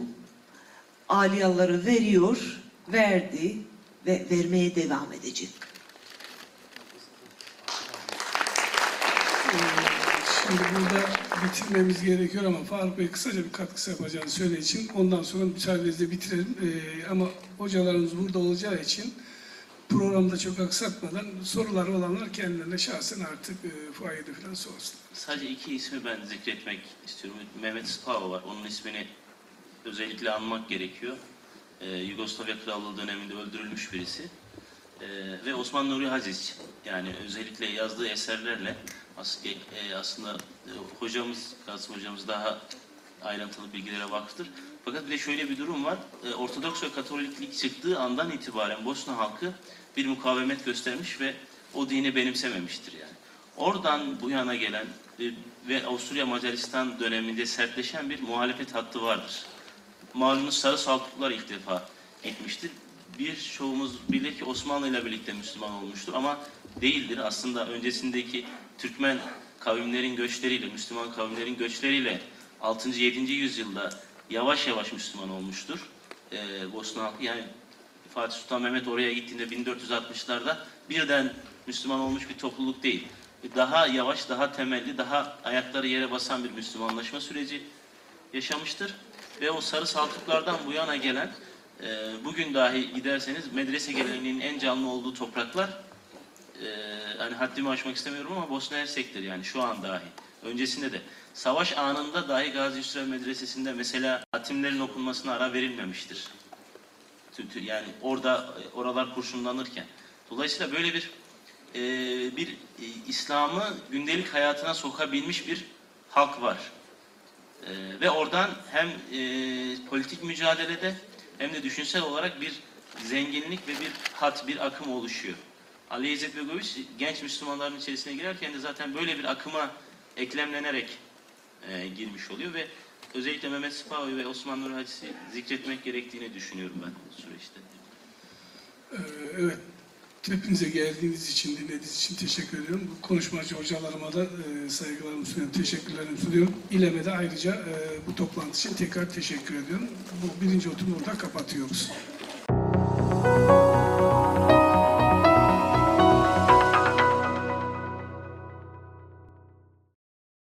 aliyaları veriyor, verdi ve vermeye devam edecek. Şimdi burada bitirmemiz gerekiyor ama Faruk Bey kısaca bir katkısı yapacağını söylediği için ondan sonra müsaadenizle bitirelim. Ee, ama hocalarımız burada olacağı için programda çok aksatmadan soruları olanlar kendilerine şahsen artık e, fuayede falan sorsunlar. Sadece iki ismi ben zikretmek istiyorum. Mehmet Spava var. Onun ismini özellikle anmak gerekiyor. Ee, Yugoslavya Krallığı döneminde öldürülmüş birisi. Ee, ve Osman Nuri Haziz. Yani özellikle yazdığı eserlerle as- e, aslında e, hocamız, Kasım hocamız daha ayrıntılı bilgilere vakıftır. Fakat bir de şöyle bir durum var. E, Ortodoks ve Katoliklik çıktığı andan itibaren Bosna halkı bir mukavemet göstermiş ve o dini benimsememiştir yani. Oradan bu yana gelen e, ve Avusturya Macaristan döneminde sertleşen bir muhalefet hattı vardır. Malumunuz Sarı Saltuklular ilk defa gitmiştir. Bir çoğumuz bilir ki Osmanlı ile birlikte Müslüman olmuştur ama değildir. Aslında öncesindeki Türkmen kavimlerin göçleriyle, Müslüman kavimlerin göçleriyle 6. 7. yüzyılda yavaş yavaş Müslüman olmuştur. Ee, Bosna halkı yani Fatih Sultan Mehmet oraya gittiğinde 1460'larda birden Müslüman olmuş bir topluluk değil. Daha yavaş, daha temelli, daha ayakları yere basan bir Müslümanlaşma süreci yaşamıştır. Ve o sarı saltuklardan bu yana gelen, e, bugün dahi giderseniz medrese geleneğinin en canlı olduğu topraklar, e, hani haddimi aşmak istemiyorum ama Bosna Hersek'tir yani şu an dahi. Öncesinde de. Savaş anında dahi Gazi Hüsrev Medresesi'nde mesela hatimlerin okunmasına ara verilmemiştir. Yani orada e, oralar kurşunlanırken. Dolayısıyla böyle bir e, bir e, İslam'ı gündelik hayatına sokabilmiş bir halk var. E, ve oradan hem e, politik mücadelede hem de düşünsel olarak bir zenginlik ve bir hat, bir akım oluşuyor. Ali İzzet Begoviç genç Müslümanların içerisine girerken de zaten böyle bir akıma eklemlenerek e, girmiş oluyor ve özellikle Mehmet Sıpavi ve Osman Nur Hacı'sı zikretmek gerektiğini düşünüyorum ben bu süreçte. Ee, Evet, hepinize geldiğiniz için, dinlediğiniz için teşekkür ediyorum. Bu konuşmacı hocalarıma da e, saygılarımı sunuyorum, teşekkürlerimi sunuyorum. İLEM'e de ayrıca e, bu toplantı için tekrar teşekkür ediyorum. Bu birinci oturumu burada kapatıyoruz.